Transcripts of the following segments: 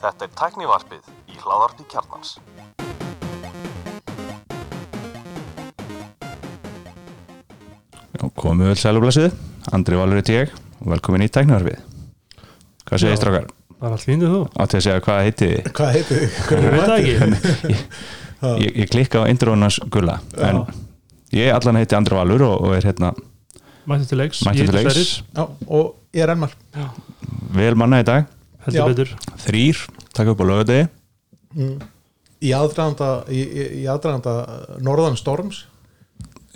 Þetta er tæknivarpið í hláðarpi kjarnans. Já, komum við vel sæl og blessið Andri Valur heiti ég. Og velkomin í tæknarfið Hvað segir strákar? Bara allt fínu þú. Átti að segja hvað heiti þið? Hvað heitir þið? Ég veit það ekki? Ég, ég klikka á indrónans gulla. En ég allan heiti Andri Valur og, og er hérna Mætti til leiks. Mættur Ég til leiks. Já, og ég er ennmar vel manna í dag, Heldur Já. betur. Þrýr taka upp á lögadegi í aðdraganda í, í, í aðdraganda norðan storms.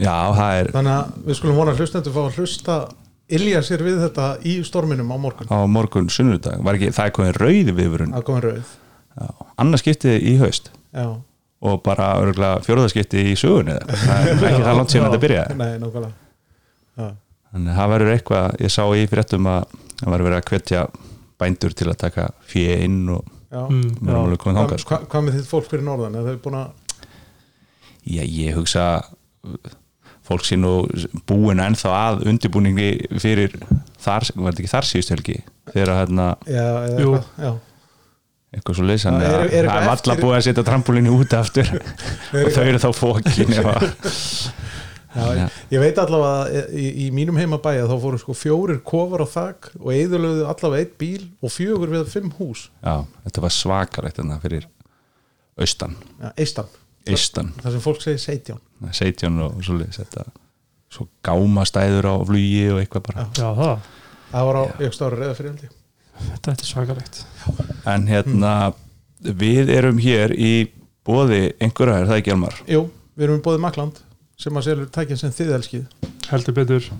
Já, það er þannig að við skulum vona hlustendur fá að hlusta ilja sér við þetta í storminum á morgun. Á morgun sunnudag. Var ekki, það er komið rauði viðvörun. Rauð. Annars skiptið í haust. Já, og bara örgulega fjóruðaskipti í eitthvað. það er ekki það langt síðan þetta byrjaði. Nei, nákvæmlega Þannig að það verður eitthvað, ég sá í fréttum að það verður verið að hvetja bændur til að taka fjö inn og já. Mm, erum alveg komið þangað sko. hvað, hvað með þitt fólk fyrir norðan? Er þau búin að Já, ég hugsa fólk sé nú búin ennþá að undirbúningi fyrir þar, var þetta ekki þar síðust helgi? Þegar að hérna, Já, eða eitthvað eitthvað svo leys þannig Já, að er- er það er eftir- búið að setja trampolínu út aftur. Og þau eru þá fókin já, ég, ég veit allavega að í, í mínum heimabæja þá fóru sko fjórir kofar á þak og eðurlöðu allavega eitt bíl og fjögur við fimm hús. Já, þetta var svakalegt þarna fyrir austan, Já, eistan, eistan það sem fólk segir seitján 17 og svo leys þetta svo gáma stæður á flugi og eitthvað bara. Já. Það. Það var á ykkur ára reyða fyrir haldi Þetta er svakalegt. En hérna við erum hér í bóði einhverja, er það ekki Elmar? Jú, við erum í bóði Makland sem að selur tækinn sem þið elskið? Heldur betur.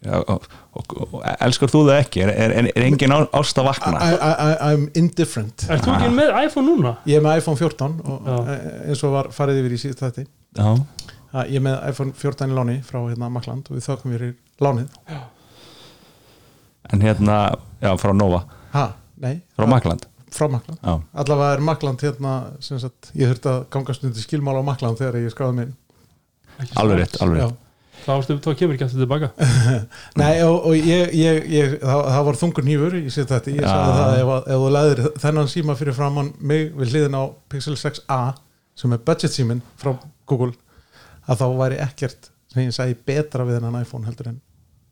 Já, og, og, og, elskar þú það ekki? Er, er, er engin ást að vakna? I, I, I'm indifferent. Ert þú ekki með iPhone núna? Ég er með iPhone 14 og Já. e- eins og var farið yfir í síðast þetta Já, Ég er með iPhone 14 í láni frá hérna Makland og við þökkum fyrir lánið. En hérna já, frá Nova, Ha, nei, frá Makland frá Makland Já, Allavega er Makland hérna sem sagt, ég þurfti að gangast undir skilmála á Makland þegar ég skráði minn alveg rétt, alveg Já. rétt Þá kemur ekki aftur tilbaka. Nei, og, og ég, ég, ég það, það var þungur nýfur í sér þetta ég sagði það ef, að- ef þú leðir þennan síma fyrir framann mig við hliðin á Pixel 6a sem er budget símin frá Google að þá væri ekkert sem ég segi betra við þennan iPhone heldur en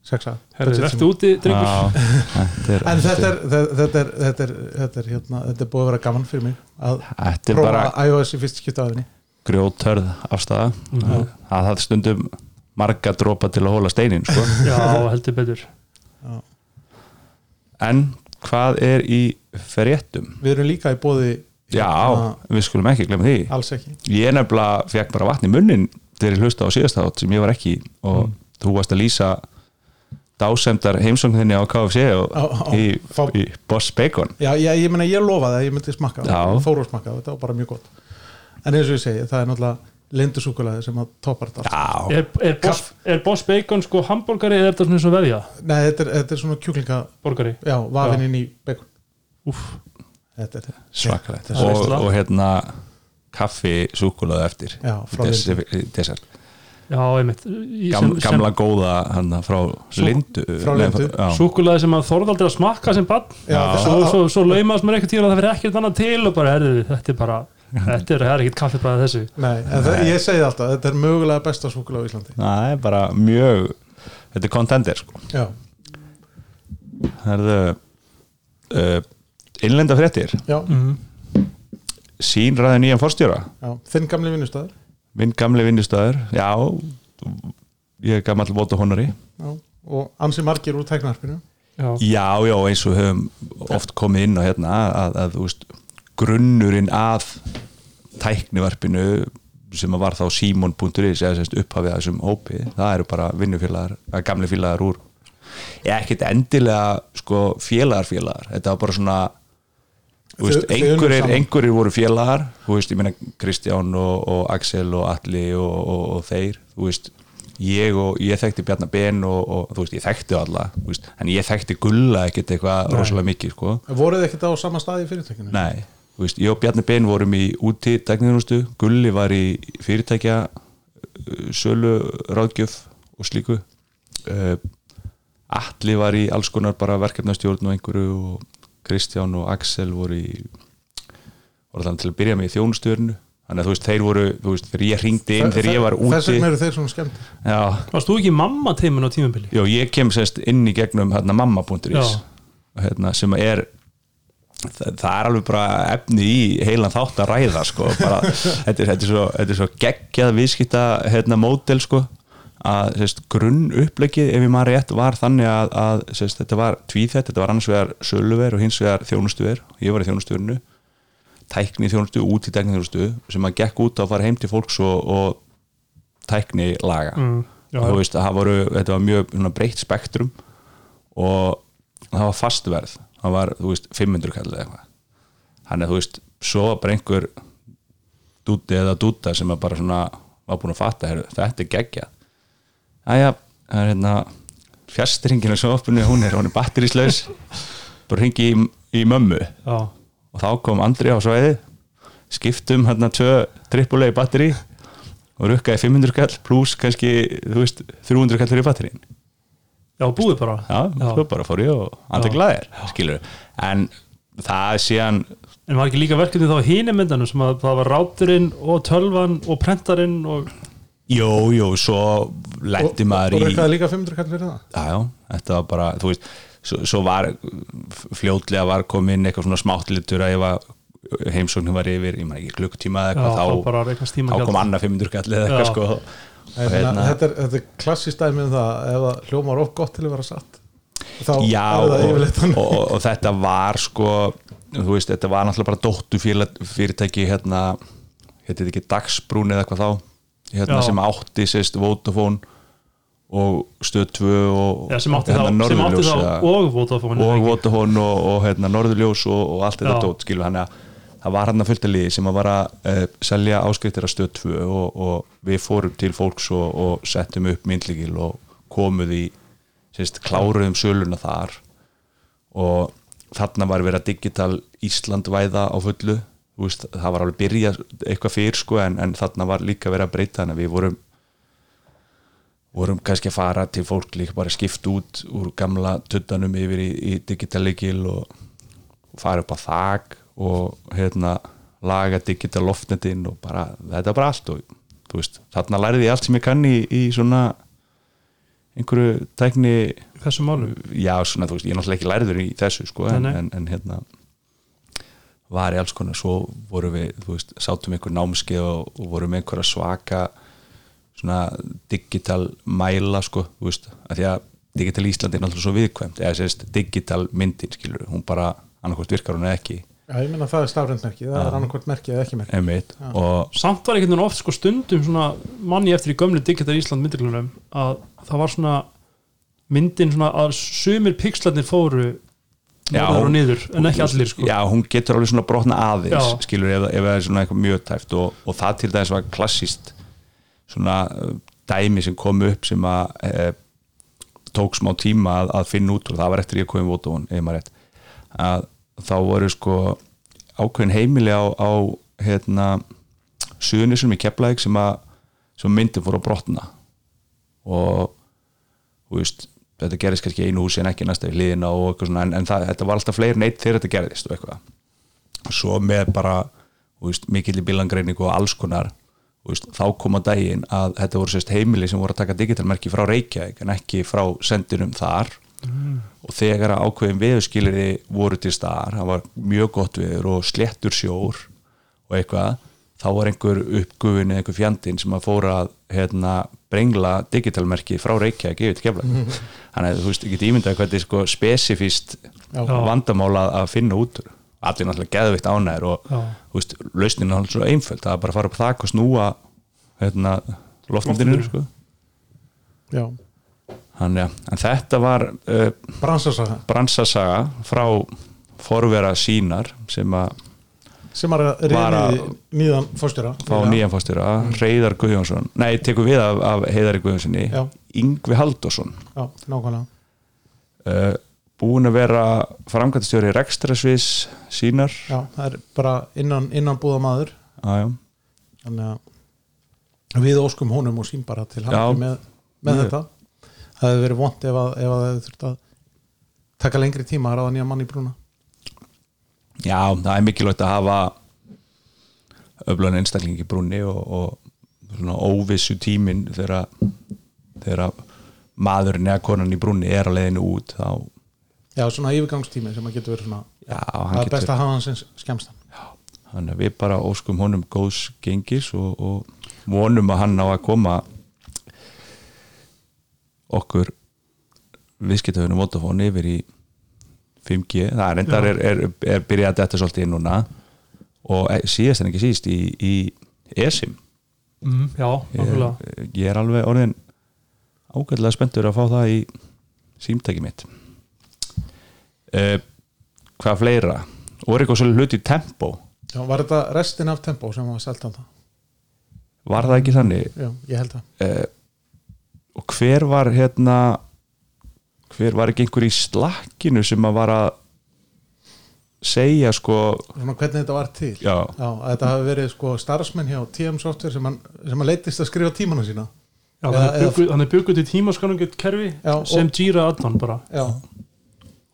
6a Herðu, budget verður úti, drengur. Já, þetta er, En þetta er, þetta, er, þetta, er, þetta, er, hérna, þetta er búið að vera gaman fyrir mig að þetta er prófa bara iOS í fyrst skipta aðinni grjótörð afstæða Mhm. það það stundum marga dropa til að hóla steinin sko. Já, heldur betur en hvað er í fréttum? Við erum líka í bóði Já, við skulum ekki glemma því alls ekki ég nefnilega fekk bara vatn í munnin þegar ég hlusta á síðasta átt sem ég var ekki og þú varst að lýsa dásemdar heimsókninni á KFC og Á- á- í, fá- í Boss Bacon Já, já ég meina ég lofaði að ég myndi smakka Já. að smakka, þetta var bara mjög gott en eins og ég segi, það er náttúrulega lindusúkulaði sem að toppar þetta Er, er, boss, er Boss Bacon sko hambúrgari eða er þetta svona eins og veðja? Nei, þetta er, þetta er svona kjúklinga Borgari. Já, vafinn inn í bacon. Úf, Þetta er, svakalegt. Þetta er og, og hérna kaffi súkulaði eftir. Já, Des, desert. já, einmitt. Í- Gam, sem- gamla góða hana, frá Sú- Lindu Lindu. já. Súkulaði sem að þorði aldrei að smakka sem bann svo, svo, svo laumast mér eitthvað tíma að það fyrir ekkert annað til og bara, herðu, þetta er bara þetta er, er ekkert kaffibræði þessu. Nei, en það, ég segi alltaf, þetta er mögulega besta súkulaði á Íslandi. Það er bara mjög þetta er contender sko. Já, það er uh, innlenda fréttir. Já, mm. sín ræði nýjan forstjóra. Já, þinn gamli vinnustæður minn gamli vinnustöður já, ég er gammal vóta honori. Já, og ansi margir úr tæknarpinu. Já, já, já, eins og höfum oft komið inn á hérna að, að þú veist, grunnurinn að tæknivarpinu sem var þá Simon.is eða upphafið að þessum hópi það eru bara vinnufélagar, að gamli félagar úr. Ég ekkert endilega sko félagarfélagar. Þetta var bara svona einhverjir, voru félagar þú veist, ég meina Kristján og, og Axel og Alli og, og, og þeir þú veist, ég og ég þekkti Bjarnar Ben og, og þú veist, ég þekkti alla veist, en ég þekkti Gulla ekkert eitthvað rosalega mikið, sko. Voruð þið ekkert á sama staði í fyrirtækinu? Nei, veist, ég og Bjarni Ben vorum í úti tekniðunustu, Gulli var í fyrirtækja uh, sölu ráðgjöf og slíku. Uh, Atli var í alls konar bara verkefnastjórn og einhverju og Kristján og Axel voru í voru þannig til að byrja með í þjónustjörnu þannig að þú veist, þeir voru, þú veist, þegar ég ringdi inn þegar ég var Þess úti vegna eru þeir svona skemmt já, Varst þú ekki mamma teimin á tímabili? já, ég kem sérst inn í gegnum hérna, mamma.is hérna, sem er það, það er alveg bara efni í heilan þátt að ræða sko, bara, þetta, er, þetta, er svo, þetta er svo geggjað viðskipta hérna, mótel sko, að grunn upplegið ef ég maður rétt var þannig að, að sérst, þetta var tvíþett, þetta var annars vegar söluver og hins vegar þjónustuver. Ég var í þjónustuverinu tækni þjónustu, út í tækni þjónustu sem að gekk út að fara heim til fólks og, og tækni laga Mm, og þú veist að voru, þetta var mjög breytt spektrum og það var fastverð það var, þú veist, 500 kall eða eitthvað. Þannig að þú veist, svo bara einhver dúti eða dúta sem að bara svona var búin að fatta, heru, þetta er geggja Æja, það er hérna fjastringin á sjófpunni, hún er, hún er batterislaus bara ringi í, í mömmu. Já, og þá kom Andri á svæði skiptum hérna tvö trippulegi batteri og rukkaði 500 kall pluss kannski, þú veist, 300 kall fyrir batterín já, búið bara. Já, svo bara fór ég og andri Já. glæðir skilur, en það er síðan En var ekki líka verkefni þá hínum myndanum sem að það var ráturinn og tölvan og prentarinn og jú, jú, svo lendi og, maður og í reykaði líka 500 kall fyrir það. Já, já, þetta var bara, þú veist svo, svo var, fljótlega var komin eitthvað svona smáttlitur að ef að heimsóknin var yfir, ég maður ekki klukktíma eða já, eitthvað, þá þá, tíma þá kom annað 500 kall eða Já. eitthvað sko Hérna- þetta, er, þetta er klassist dæmi um það ef það hljómar of gott til að vera satt þá Já, er það og, yfirleitt og, og, og þetta var sko þú veist, þetta var náttúrulega bara dóttu fyrirtæki hérna hérna ekki dagsbrún eða eitthvað þá? Hérna sem átti sérst Vodafone og Stöð 2 og Já, sem átti hérna, þá, sem átti Norðurljós, þá eða- og Vodafone og Vodafone og, og hérna, Norðurljós og, og allt þetta Já. dót skilur hann að það var hann að fullta liði sem að var að uh, selja áskriftir að stöð 2 og, og við fórum til fólks og, og settum upp myndlíkil og komuð í sérst, kláruðum söluna þar. Og þarna var verið að digital Ísland væða á fullu. Veist, það var alveg byrja eitthvað fyrr sko en, en þarna var líka verið að breyta. Þannig að við vorum vorum kannski að fara til fólk líka bara skipt út úr gamla tuttanum yfir í, í digital leikil og, fara upp á þak og hérna laga digital loftnetin og bara, þetta er bara allt og þú veist, þarna lærði ég allt sem ég kann í, í svona einhverju tækni þessum málum já, svona, þú veist, ég er náttúrulega ekki lærður í þessu sko, en, en, en hérna var í alls konar, svo vorum við þú veist, sátum einhver námskeið og, og vorum einhverja svaka svona digital mæla sko, þú veist, að því að digital Ísland er náttúrulega svo viðkvæmt, eða sérst digital myndin, skilur, hún bara annarkvort virkar hún ekki, Já, ég meina það er stafræntmerki, það er annarkvort merki eða ekki merki. Emitt og samt var einhvern veginn oft sko stundum svona manni eftir í gömlu Digital Ísland myndiglunum að það var svona myndin svona að sumir pixlarnir fóru Já, norður og hún- niður en ekki allir sko. já, hún getur alveg svona brotna aðeins Já. skilur ef, ef það er svona eitthvað mjög tæft og, og það til dæmis var klassist svona uh, dæmi sem kom upp sem að e, tók smá tíma að, að finna út og það var eftir ég komið vótafón ef maður rétt. Að þá voru sko ákveðin heimili á, á hérna suðunisum í Keflæk sem að sem myndin fór að brotna. Og veist þetta gerðist kannski einu húsi en ekki næsta í hliðina og eitthvað svona en, en það, þetta var alltaf fleiri neitt þegar þetta gerðist og eitthvað. Svo með bara mikill í bílangreiningu og alls konar veist, þá kom á daginn að þetta voru sérst heimili sem voru að taka digitalmerki frá Reykjavík en ekki frá sendinum þar og þegar ákveðin veðurskilirði voru til staðar, það var mjög gott veður og sléttur sjór og eitthvað, þá var einhver uppgufin eða einhver fjandinn sem að fóra að hérna, brengla digitalmerki frá Reykjavík yfir til kefla þannig að þú veist, ekki ímyndaði hvað þetta er sko spesifist Já. vandamála að finna út allir náttúrulega geðvitt ánæður og Já. þú veist, lausnin er náttúrulega svo einföld það er bara að fara upp á þak og snúa hérna, loftmyndinu sko. Já, Þannig, að- en þetta var uh, bransasaga. Bransasaga frá forvera sínar sem að sem að að- nýðan fórstjóra fá nýjan fórstjóra Reyðar Guðjónsson, nei, tekur við af, af Heiðari Guðjónssoni. Yngvi Halldórsson. Já, nákvæmlega. Uh, búin að vera framkvæmtastjóri rekstrasvis sínar. Já, það er bara innan, innan búða maður já. þannig að við óskum honum og sín bara til hann með, með þetta það hefði verið vont ef að, að það hefði þurft að taka lengri tíma að ráða nýja mann í brúna. Já, það er mikilvægt að hafa öflun einstakling í brúnni og, og svona óvissu tímin þegar þegar maðurinn eða konan í brúnni er á leiðinu út þá, já, svona yfirgangstími sem að getur verið svona já, það er best að hafa hans eins skemmstan. Þannig að við bara óskum honum góðs gengis og, og vonum að hann á að koma okkur viðskiptöfunum Vodafone yfir í 5G, það er endar er, er, er byrjað að þetta svolítið núna. Og e- síðast en ekki síst í, í ESIM. Mm, já, nákvæmlega. ég, ég er alveg orðin ágætlega spenntur að fá það í símtæki mitt. Uh, hvað fleira? Er eitthvað svolítið hluti í tempo. Já, var þetta restin af tempo sem var selt á það var það ekki þannig? Já, ég held að uh, og hver var hérna hver var ekki einhver í slakkinu sem að var að segja sko svona hvernig þetta var til? Já, Já, að þetta hafi verið sko starfsmenn hjá TM Software sem hann, sem hann leittist að skrifa tímana sína. Já, Eða- hann er bygguð- hann er bygguð til tímaskanunget kerfi Já, og- sem Jira add-on bara. Já,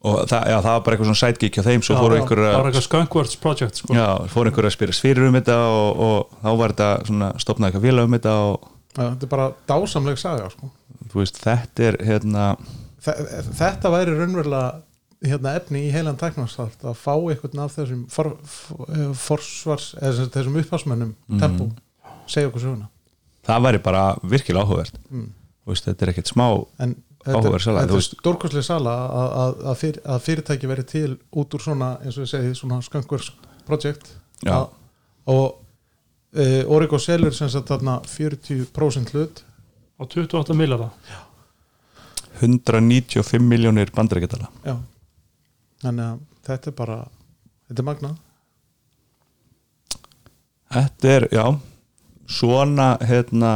og það, já, það var bara eitthvað svona sidekick hjá þeim svo Já, fóru já, einhver bara að eitthvað skunkworks project sko. já, fóru einhver að spyrja fyrir um þetta og, og þá var þetta svona stopnaði eitthvað félag um þetta og þetta er bara dásamleg saga sko. veist, þetta er hérna Þe- Þetta væri raunverulega hérna, efni í heilan tæknarstart að fá einhvern af þessum for, for, forsvars, eða þessum upphásmönnum Mhm. tempo, segja okkur söguna það væri bara virkilega áhugavert mm. Veist, þetta er ekkert smá en Áhugaverð sala, þetta er stórkostlega sala að, að, að, fyr, að fyrirtæki veri til út úr svona, eins og ég segi, svona. Að- og uh, Origo selur sem sagt þarna 40% hlut. Á 28 millara 195 miljónir bandarækjadala já. þannig að þetta er bara þetta er magnað. Þetta er, já svona, hérna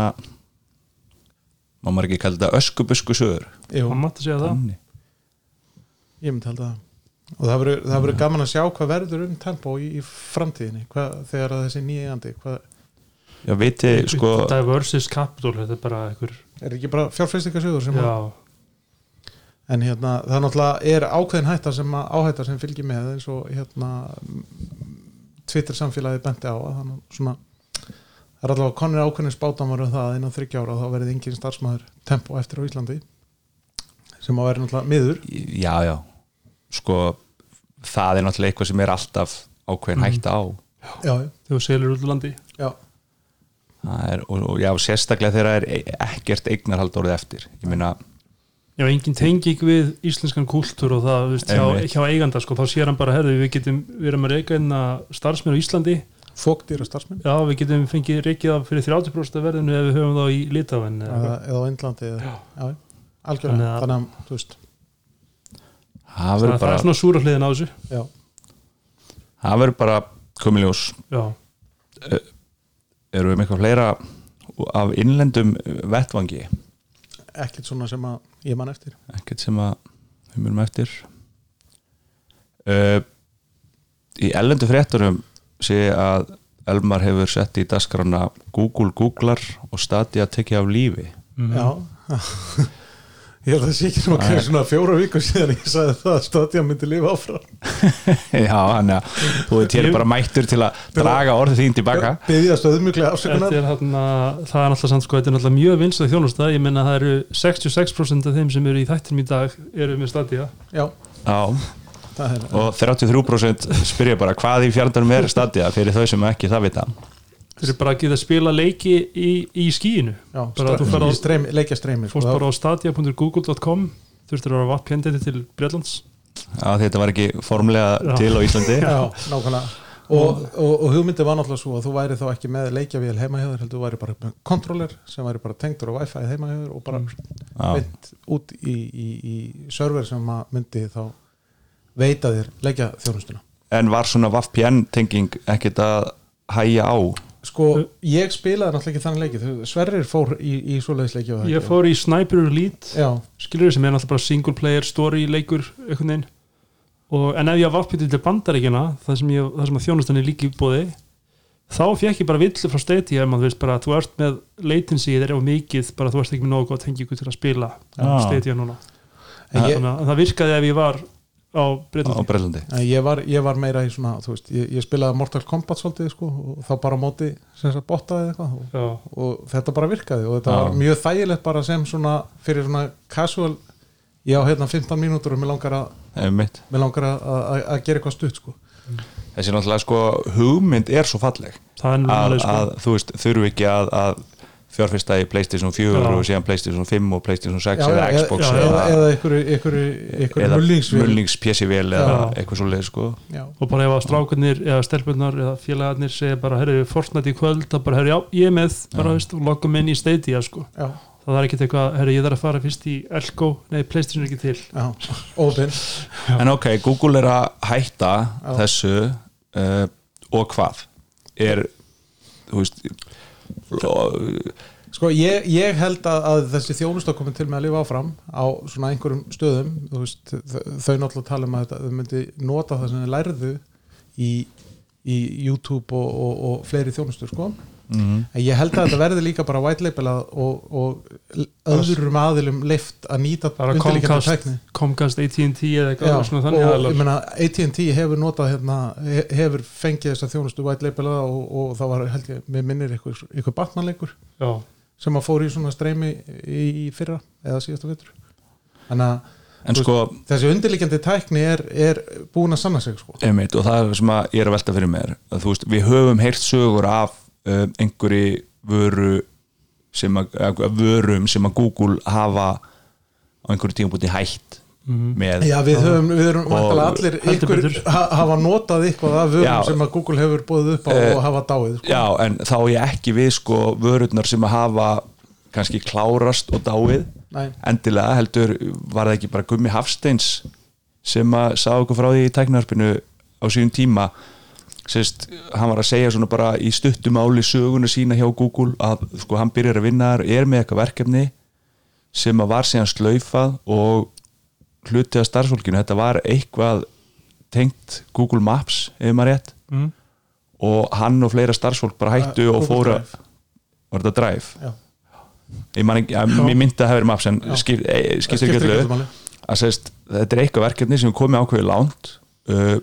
maður ekki kalla þetta öskubusku sögur? Jú, hann mátti segja það. Ég myndi held að og það verður- það verður gaman að sjá hvað verður um tempo í, í framtíðinni. Hvað, þegar að þessi nýja eigandi hvað, Já, viti, sko Diversis Capital, þetta er bara einhver er ekki bara fjárfæstingasjóður sem já, En hérna, það náttúrulega er ákveðin hætta sem að áhætta sem fylgir með eins og hérna Twitter samfélagið benti á að þannig svona það er allavega konir ákveðin spátamar um það að innan þryggja ára þá verið engin starfsmæður tempo eftir á Íslandi sem að vera náttúrulega miður. Já, já, sko það er náttúrulega eitthvað sem er alltaf ákveðin hætta á. Já, þegar þú selur út úr landi. Já, er, og, og já, sérstaklega þegar það er e- ekkert eignarhald orðið eftir. Ég meina, Já, engin tenging við íslenskan kúltúr og það, veist, hjá, hjá eiganda sko, þá sér hann bara, herðu, við getum við erum að reyka einna starfsmenn á Íslandi. Fóktýra starfsmenn? Já, við getum fengið reykið af fyrir 30% af verðinu ef við höfum þá í Litaven eða, eða á já, algjörlega, Þannig að- að, þú veist. Það það, verður það bara er svona súra hliðin á þessu. Já, það verður bara komið ljós. Já, erum við með eitthvað fleira af innlendum vettvangi? Ekkert svona sem að ég man eftir. Ekkert sem að við munum eftir. Uh, í ellendu fréttunum sé að Elmar hefur sett í dasgrana Google googlar og Stadia tekið af lífi. Mm. Já Ég held að það sé ekki svona, Nei. svona fjóra viku síðan ég sagði það að Stadia myndi lifa áfram. Já, hann að þú ert hér Ég- bara mættur til að draga orðið þín tilbaka. Byðjast auðmjöglega afsökunar. Þetta er þarna, það er alltaf samt sko, þetta er náttúrulega mjög vinstað þjónusta, ég menna það eru 66% af þeim sem eru í þættinum í dag eru með Stadia. Já, já, það er og 33% spyrja bara hvað í fjardanum er Stadia? Fyrir þau sem ekki það vita þeir eru bara að geta að spila leiki í, í skíinu Já, Bara þú ferð á- streymi, leikja streymi fórst bara á stadia.google.com þurftur að vera vappjendið til Breitlands já, þetta var ekki formlega Já. til á Íslandi. Já, nákvæmlega. Og, og, og hugmyndi var náttúrulega svo að þú væri þá ekki með leikjavél heima hjá þér heldur þú væri bara með kontroller sem væri bara tengdur á wifi heima hjá þér og bara já, beint út í, í, í server sem að myndi þá veita þér leikja þjónustuna en var svona VPN tenging ekkert að hæja á Sko, ég spilaði náttúrulega ekki þannig leikið Sverrir fór í, í svoleiðis leikið var það ég ekki? fór í Sniper Elite skilur sem er náttúrulega bara single player story leikur einhvern veginn og, en ef ég var vappið til bandaríkjana það sem, ég, það sem að þjónustan er líka í bóði þá fekk ég bara villu frá Stadia um að þú veist bara, þú ert með latency þeir eru mikið, bara þú ert ekki með nógu gott tengingu til að spila Já. Stadia núna En ég, þannig að það virkaði ef ég var á á Breitlandi ég, var, ég var meira í svona þú veist, ég, ég spilaði Mortal Kombat svolítið sko, og þá bara móti sem sagt botaði eitthvað og, Já, og þetta bara virkaði og þetta Já. var mjög þægilegt bara sem svona fyrir svona casual ég á hérna 15 mínútur og mér langar að, Einmitt. mér langar að, að, að gera eitthvað stutt sko. þessi náttúrulega sko hugmynd er svo falleg er að, alveg sko að þú veist, þurfu ekki að, að fjárfyrsta í Playstation 4 Já. og síðan Playstation 5 og Playstation 6 Já, eða Xbox já, eða, eða, eða einhverju, eða PC-vél eða eitthvað svo leið sko. Já. og bara ef að strákunir eða stelpunnar eða félagarnir segja bara, herru, Fortnite í kvöld það bara, herru, já, ég er með, bara, veist, og loggum inn í Stadia, sko. Já, það er ekkert eitthvað, herru, ég þarf að fara fyrst í Elko, nei, Playstation er ekki til. Já, ópinn en ok, Google er að hætta Já. þessu uh, og hvað? Er þú veist Sko ég, ég held að, að þessi þjónusta komið til með að lifa áfram á svona einhverjum stöðum. Veist, þau náttúrulega tala um að þau myndi nota það sem þau lærðu í, í YouTube og, og, og fleiri þjónustur sko mm, en ég held að þetta verði líka bara white label og, og öðrum aðilum leift að nýta bara undirliggjandi Comcast, tækni. Comcast AT&T eða eitthvað svona AT&T hefur notað hérna, he- hefur fengið þessa þjónustu white label og, og það var held ég, mér minnir ykkur, ykkur Batman-leikur já, sem að fór í svona streymi í, í fyrra eða síðasta vetur. Þannig að sko þessi undirliggjandi tækni er, er búin að sanna sig sko. einmitt, og það er sem að ég er að velta fyrir mér. Að veist, við höfum heyrt sögur af einhverju vöru sem að, að vörum sem að Google hafa á einhverju tímabúti hætt með Já, við höfum, við erum allir ykkur hafa notað eitthvað af vörum Já. sem að Google hefur búið upp á Eh, og hafa dáið sko. Já, en þá er ekki við sko vörurnar sem að hafa kannski klárast og dáið Nei. endilega heldur var það ekki bara Gummi Hafsteins sem að sá okkur frá því í tæknarpinu á síðan tíma sérst, hann var að segja svona bara í stuttum áli söguna sína hjá Google að sko hann byrjar að vinna þar, er með eitthvað verkefni sem að var síðan slaufað og hluti af starfsfólkinu, þetta var eitthvað tengt Google Maps ef maður rétt mm. og hann og fleira starfsfólk bara hættu Uh, og fóru Drive. var þetta Drive? Já. ég að, mér myndi að það hefur maps en skip, e, Það skiptir ekki öllu að sést, þetta er eitthvað verkefni sem komið ákveðið lánt uh,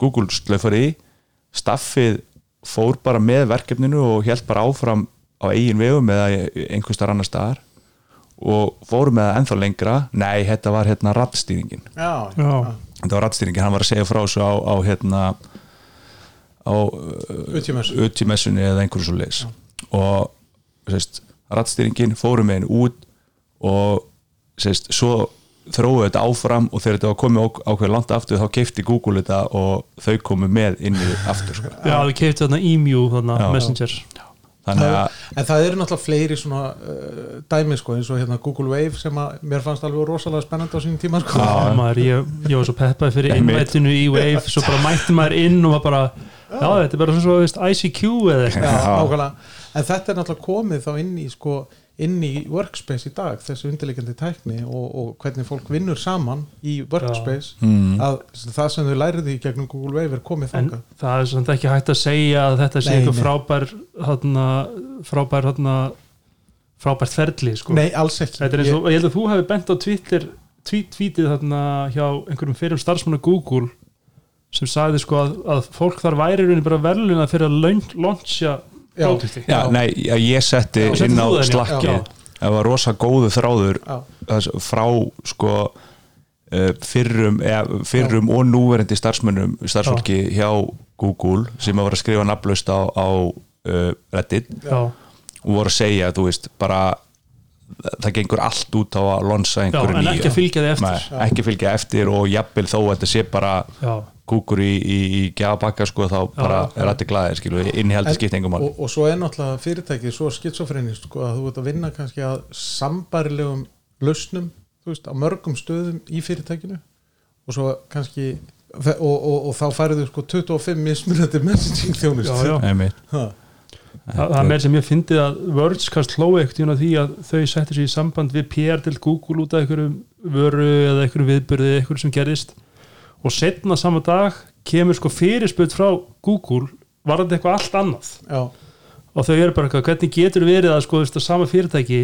Google slöfar í staffið fór bara með verkefninu og held bara áfram á eigin vegum eða einhvers þar annar staðar og fóru með það ennþá lengra. Nei, þetta var hérna rattstýringin Já, Já. þetta var rattstýringin, hann var að segja frá þessu á, á hérna á Utjumessu. utjumessunni eða einhverju svo leis og sést, rattstýringin fóru með henni út og sést, svo þróuðu þetta áfram og þegar þetta var komið á- ákveðið langt aftur þá keifti Google þetta og þau komu með inn í aftur sko. já, við keiftum þarna Emu þarna, Já. Messenger þannig að En það eru náttúrulega fleiri svona uh, dæmi sko, eins og hérna Google Wave sem að mér fannst alveg rosalega spennandi á sínum tíma sko. Já, maður, ég, ég var svo peppaði fyrir innvættinu í Wave svo bara mætti maður inn og var bara já, þetta er bara svona svo, veist, ICQ eða eitthvað. En þetta er náttúrulega komið þá inn í sko, inn í workspace í dag þessi undirleikandi tækni og, og hvernig fólk vinnur saman í workspace Mm. að það sem þau læriði í gegnum Google Wave er komið en þangað það er samt ekki hægt að segja að þetta sé eitthvað frábær þarna, frábær þarna, frábært ferli sko. Nei, alls ekki og, ég held að þú hefði bent á Twitter tweet, tweetið þarna hjá einhverjum fyrir starfsmanna Google sem sagði sko að, að fólk þar væri bara verðluna fyrir að laun- launcha Já, nei, já, ég setti Já, inn á slakki það var rosa góðu þráður Já. þess, frá sko uh, fyrrum, eða, fyrrum og núverandi starfsmönnum, starfsfólki hjá Google sem vera að skrifa nafnlaust á, á uh, Reddit. Já, og voru að segja, þú veist, bara það gengur allt út á að lonsa já, einhverju en nýju. ekki fylgja þið eftir. Nei, ekki fylgja eftir og jafnvel þó að þetta sé bara já, Google í, í, í gjafabakka sko þá bara já. er allir glæðir skilu, innihaldi En- skipt engum mál og, og svo er náttúrulega fyrirtækið svo skitsofrenist sko, að þú ert að vinna kannski að sambarilegum lausnum þú veist, á mörgum stöðum í fyrirtækinu og svo kannski og, og, og þá færðu sko 25 mismunandi messaging þjónust Já, já. Ha, Þa, það er meir sem ég fyndið að Words kast hlói ekkert því að þau settir sér í samband við PR til Google út af einhverjum vöru eða einhverjum viðbyrði einhverjum sem gerist og setna sama dag kemur sko fyrirspöld frá Google var þetta eitthvað allt annað. Já, og þau eru bara eitthvað, hvernig getur verið að sko, að sama fyrirtæki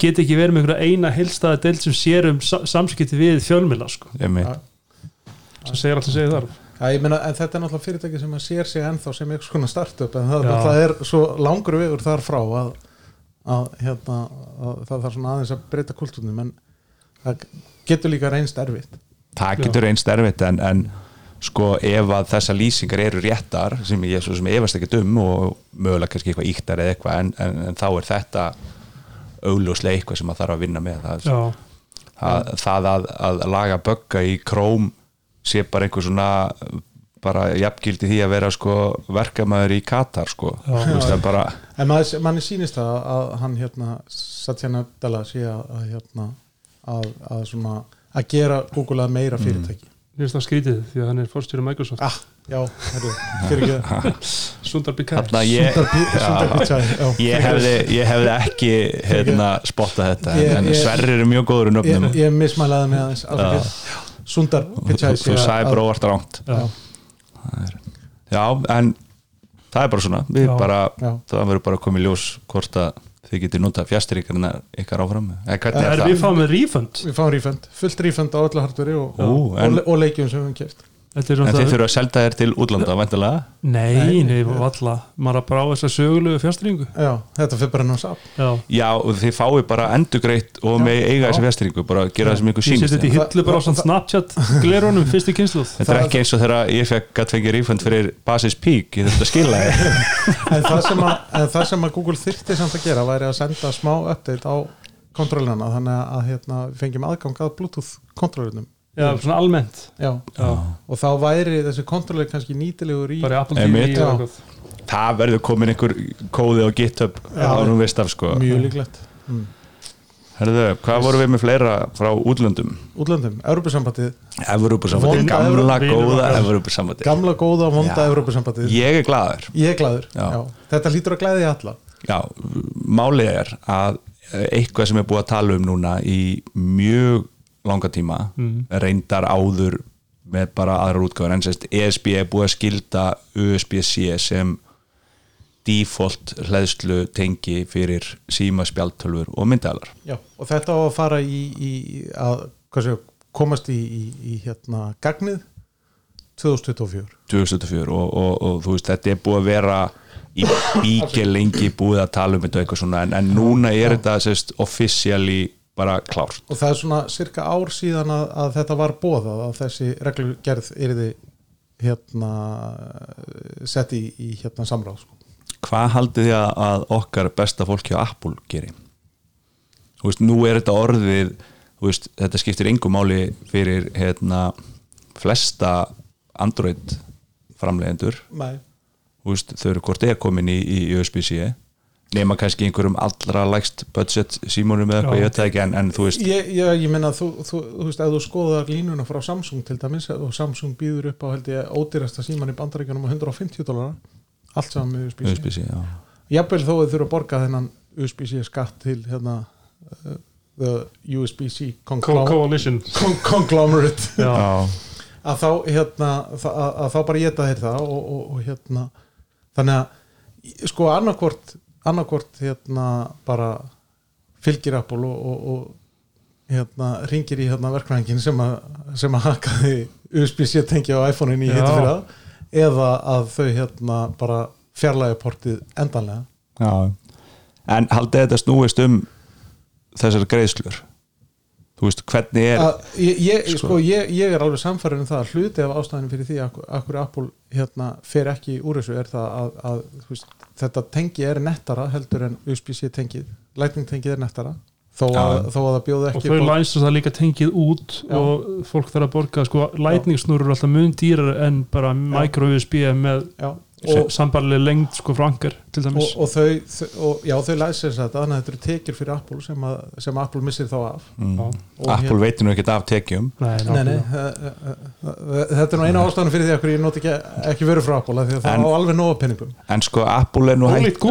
geti ekki verið með einhverja eina heilstæða deild sem sér um sa samskipti við fjölmila sko, sem segir allt sem segir þarf Já, ég meina, en þetta er náttúrulega fyrirtæki sem að sér sig ennþá sem eitthvað svona startup en það náttúrulega er svo langur vegur þar frá að, að, hérna, að það þarf svona aðeins að breyta kultúrnum en það getur líka reynst erfitt það getur einst erfitt en, en sko ef að þessar lýsingar eru réttar sem ég svo sem efast ekki um og mögulega kannski eitthvað íktar eða eitthvað en, en, en þá er þetta augljóslega eitthvað sem maður þarf að vinna með. Það, já, það, það að, að laga bögga í króm sé bara einhver svona bara jafngildi því að vera sko verkamæður í Katar sko. Já. Þú veist, það er bara en maður, manni sýnist það að hann hérna Satya Nadella sé að, að hérna að, að svona að gera Google að meira fyrirtæki. Mér finnst það skrítið því að hann er fórstjóri Microsoft. Ah, já, herru, fyrir ekki Sundar Pichai. Ég, Sundar Pichai já, ég, hefði, ég hefði ekki hérna, spottað þetta Ég- en ég- Sverrir er mjög góður ég, nöfnum. ég mismælaði mig aðeins afsakið. Sundar Pichai þú, sagði bara óvart ránt já, já, en það er bara svona. Við Já. bara, Já. það verður bara að koma í ljós hvort að þið getið nota fjastríkarna ykkar áfram hvernig er er við fáum með refund. við fáum refund, fullt refund á öllu hardveri og, og, og, og leikjum sem við höfum kert er en þið náttúrulega- þurfa að selda þér til útlanda væntalega Nei, nei, valla. Maður að brá þessa sögulegu fjastringu já, þetta fyrir bara náttúrulega sap Já, já, og þið fáið bara endugreitt og með eiga þessi fjastríku, bara gera það sem ykkur ég seti þetta í hillu bara á svona Snapchat glerónum fyrstu kynsluð þetta er ekki eins og þegar ég fekk gætt fengið refund fyrir Basis Peak, ég þurfti að skila þér. En það sem að, en það sem að Google þyrfti samt að gera væri að senda smá update á kontrollina þannig að, að hérna, Já, svona almennt. Já. Já, og þá væri þessi kontrollir kannski nýtilegur í það verður komin einhver kóði á GitHub við veist af sko. Mjög líklegt. Mm. Herðu, hvað vorum við með fleira frá útlöndum? útlöndum, Europasambandið Evropasambandi, Vonda gamla góða. Evropasambandi gamla góða og vonda Já. Europasambandið Ég er glaður. Ég er glaður, Já. já. þetta hlýtur að glæði alla. Já, málið er að eitthvað sem er búið að tala um núna í mjög langa tíma reyndar áður með bara aðrar útgáður en sérst ESB er búið að skilda USB-C sem default hleðslu tengi fyrir síma spjaltölfur og myndalar já. og þetta á að fara í, í að sé, komast í, í, í hérna gagnið 2024 2004 og, og, og þú veist þetta er búið að vera í bíkja lengi búið að tala um þetta eitthvað svona. En, en núna er þetta sérst officially bara klárt og það er svona cirka ár síðan að, að þetta var bóðað að þessi reglugerð yrði hérna sett í, í hérna samráð sko. hvað haldið þið að- okkar besta fólki á Apple geri? Þú veist, nú er þetta orðið veist, þetta skiptir engu máli fyrir hérna flesta Android framleiðendur Nei. Þú veist, þau eru hvort er komin í, í USB-C nema kannski einhverjum allra lægst budget símónum eða eitthvað, ég veit það ekki en, en þú veist, Ég, ég, ég meina þú, þú, þú veist ef þú skoðar línuna frá Samsung til dæmis og Samsung býður upp á held ég ódýrasta síman í bandaríkjunum á 150 dólara allt saman með USB-C já. jafnvel þó að þau þurfa að borga þennan USB-C skatt til hérna uh, the USB-C Coalition. con conglomerate. Að þá hérna að, að, að þá bara geta þeir það og, og, og hérna þannig að sko annarkvort annarkvort hérna bara fylgir Apple og, og, og hérna ringir í hérna verkvæðingin sem að sem að hakaði USB-C tengi á iPhone-in í Já. hitta fyrir það eða að þau hérna bara fjarlægi portið endanlega Já. en haldið þetta snúist um þessar greiðslur þú veist, hvernig er að, ég, ég, Sko. sko, ég, ég er alveg samfærin um það að hluti af ástæðinu fyrir því að akkur Apple hérna, fer ekki úr þessu er það að, að þú veist, þetta tengi er nettara heldur en USB-C tengið. Lightning tengið er nettara þó að, þó að það bjóði og ekki þau upp á- lænst það líka tengið út Já. og fólk þarf að borga sko, lightningsnúrur er alltaf mun dýrar en bara micro USB með já, og, og, sambarlega lengt sko frankar til og, dæmis. Og þau, þau og, já þau læsir þetta þannig að þetta eru tekjur fyrir Apple sem, að, sem Apple missir þá af. Mm, og Apple veitir nú ekkert af tekjum. Nei, Nei, nei, þetta er nú eina ástæðan fyrir því að ég noti ekki, ekki verið frá Apple af því að það En- á alveg nóga penningum en sko Apple er nú hægt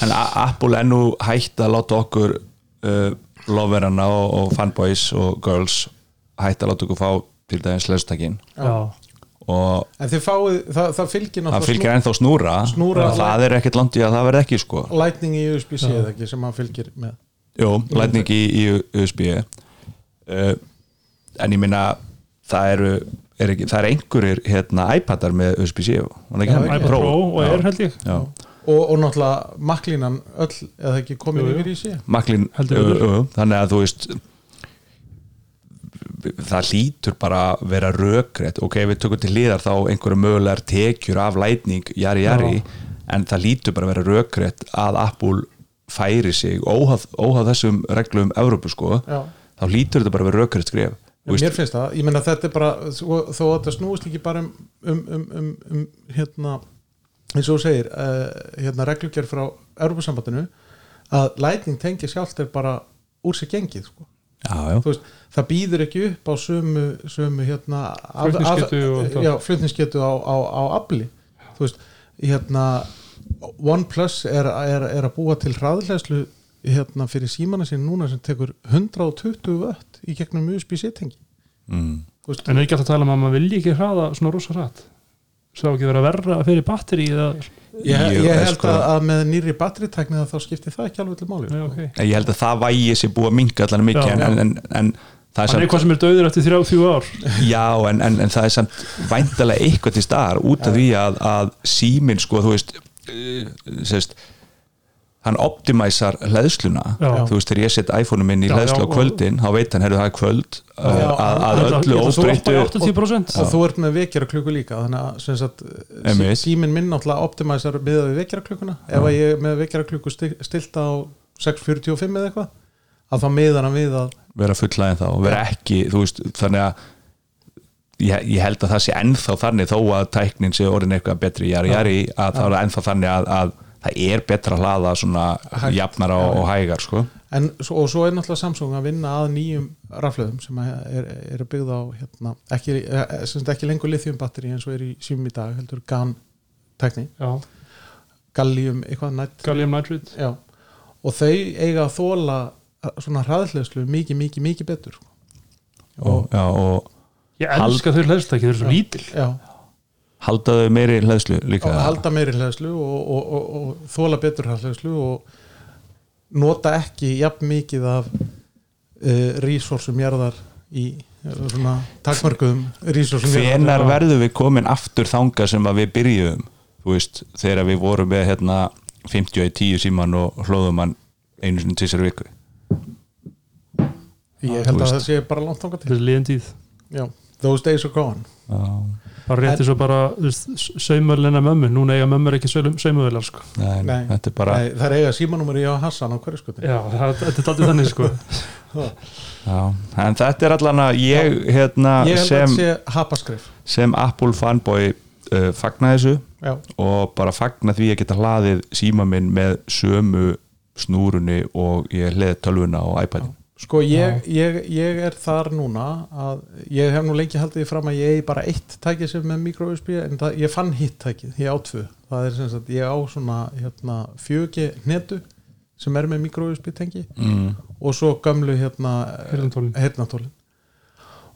en Apple er nú hægt að láta okkur uh, loverana og, og fanboys og girls hægt að láta okkur fá til dæmis leðstakinn Já, og en þið fáið, það, það fylgir það fylgir ennþá snúra, Snúra- og það er ekkert langt í að það verði ekki sko. Lightning í USB-C eða ekki sem hann fylgir með. Jú, lætning í, í USB uh, en ég minna það eru er ekki, það er einhverjir hérna iPadar með USB-C það iPad Pro og er held ég. Já. og, og náttúrulega maklínan öll eða ekki komin Jú, jú. yfir í betur. jú, þannig að þú veist það lítur bara að vera rökrétt. Ok, við tökum til liðar þá einhverju mögulegar tekjur af lætning, jari jari en það lítur bara að vera rökrétt að Apple færi sig óhaf, óhaf þessum reglum Evrópu sko, Já. þá lítur þetta bara að vera rökrétt skref. Þú Mér finnst það, ég meina þetta er bara þó þó að þetta snúist ekki bara um, um, um, um, um hérna eins og þú segir, uh, hérna reglugjör frá Europasambandinu að Lightning tengi sjálft er bara úr sér gengið sko. Já, já, Þú veist, það býður ekki upp á sömu, sömu hérna það. flutningsgetu á, á, á afli hérna OnePlus er, er, er að búa til hraðlæslu hérna fyrir símana sín núna sem tekur 120 vött í gegnum USB-C tengi mm. En er ekki alltaf að tala um að maður vilji ekki hraða svona rosa hratt svo ekki vera verra fyrir batteri eða ég, ég held sko- að, að með nýri batteritækni þá skiptir það ekki alveg til máli Nei, sko. okay. ég held að það vægi sér búið að minga allan mikið Já, en, en, en, en það er hann er eitthvað sem er döður eftir þrjá þrjú ár Já, en, en, en það er samt væntalega eitthvað til staðar út af því að, að síminn sko, þú veist, uh, sérst, hann optimæsar hlæðsluna, þú veist, þegar ég set iPhone-um minn í hlæðslu á kvöldin, þá veit hann, herru það er kvöld Já, að, að öllu óbreyttu stoppa í 80% og þú ert með vekjara klukku líka þannig að sem sagt, sí, Einmitt. síminn minn náttúrulega optimæsar miðað við vekjara klukkuna ef að ég er með vekjara klukku stilt á 6.45 eða eitthvað að þá miðar hann við að vera fulllæðin þá og vera ekki, þú veist, þannig að ég, ég held að það sé ennþá þannig þó að tæknin sé orðin eitthvað betri jari jari, að það er ennþá þannig að, að það er betra að hlaða svona Hægt. jafnara og, og hægar, sko. En, svo- og svo er náttúrulega Samsung að vinna að nýjum raflöðum sem er, er að byggða á hérna, ekki, eh, sagt ekki lengur lithium batteri eins og er í símum í dag heldur GAN tækni, já, gallium eitthvað nætt gallium nitrate. Já, og þau eiga að þóla svona hraðhleðslu mikið, mikið, mikið betur. Og, já, og ég elska þau hlæðstakki, þau eru svo lítil. Já, halda þau meiri hlæðslu líka halda meiri hleðslu og, og, og, og þóla betur hleðslu og nota ekki jafn mikið af uh, resursum jarðar í eh, svona takmörkuðum resursum hvenar verðum við komin aftur þanga sem að við byrjuðum? Þú veist, þegar við vorum með hérna 50 í 10 síman og hlóðum hann einu sinni tísar viku. Ég held að það sé bara langt þangað til. Er liðin tíð. Já, those days are gone. Já, bara rétti svo bara saumöðlina mömmu, núna eiga mömmur ekki saumöðlar sko. nei, Nei. þetta er bara Nei, Það er eiga símanúmer í á Hassan á hverju skuti já, það, þetta er alltaf þannig sko. já, en þetta er allan að ég hérna Ég sem, það sem Apple fanboy uh, fagna þessu Já, og bara fagna því að geta hlaðið síma minn með sömu snúrunni og ég hliði tölvuna og iPadin Sko ég, ég, ég er þar núna að ég hef nú lengi haldið fram að ég eigi bara eitt tæki sem með micro USB en það, ég fann hitt tækið, ég á tvö það er sem sagt, ég á svona hérna, fjögi hnetu sem er með micro USB tengi mm. og svo gömlu hérna heyrnartólin.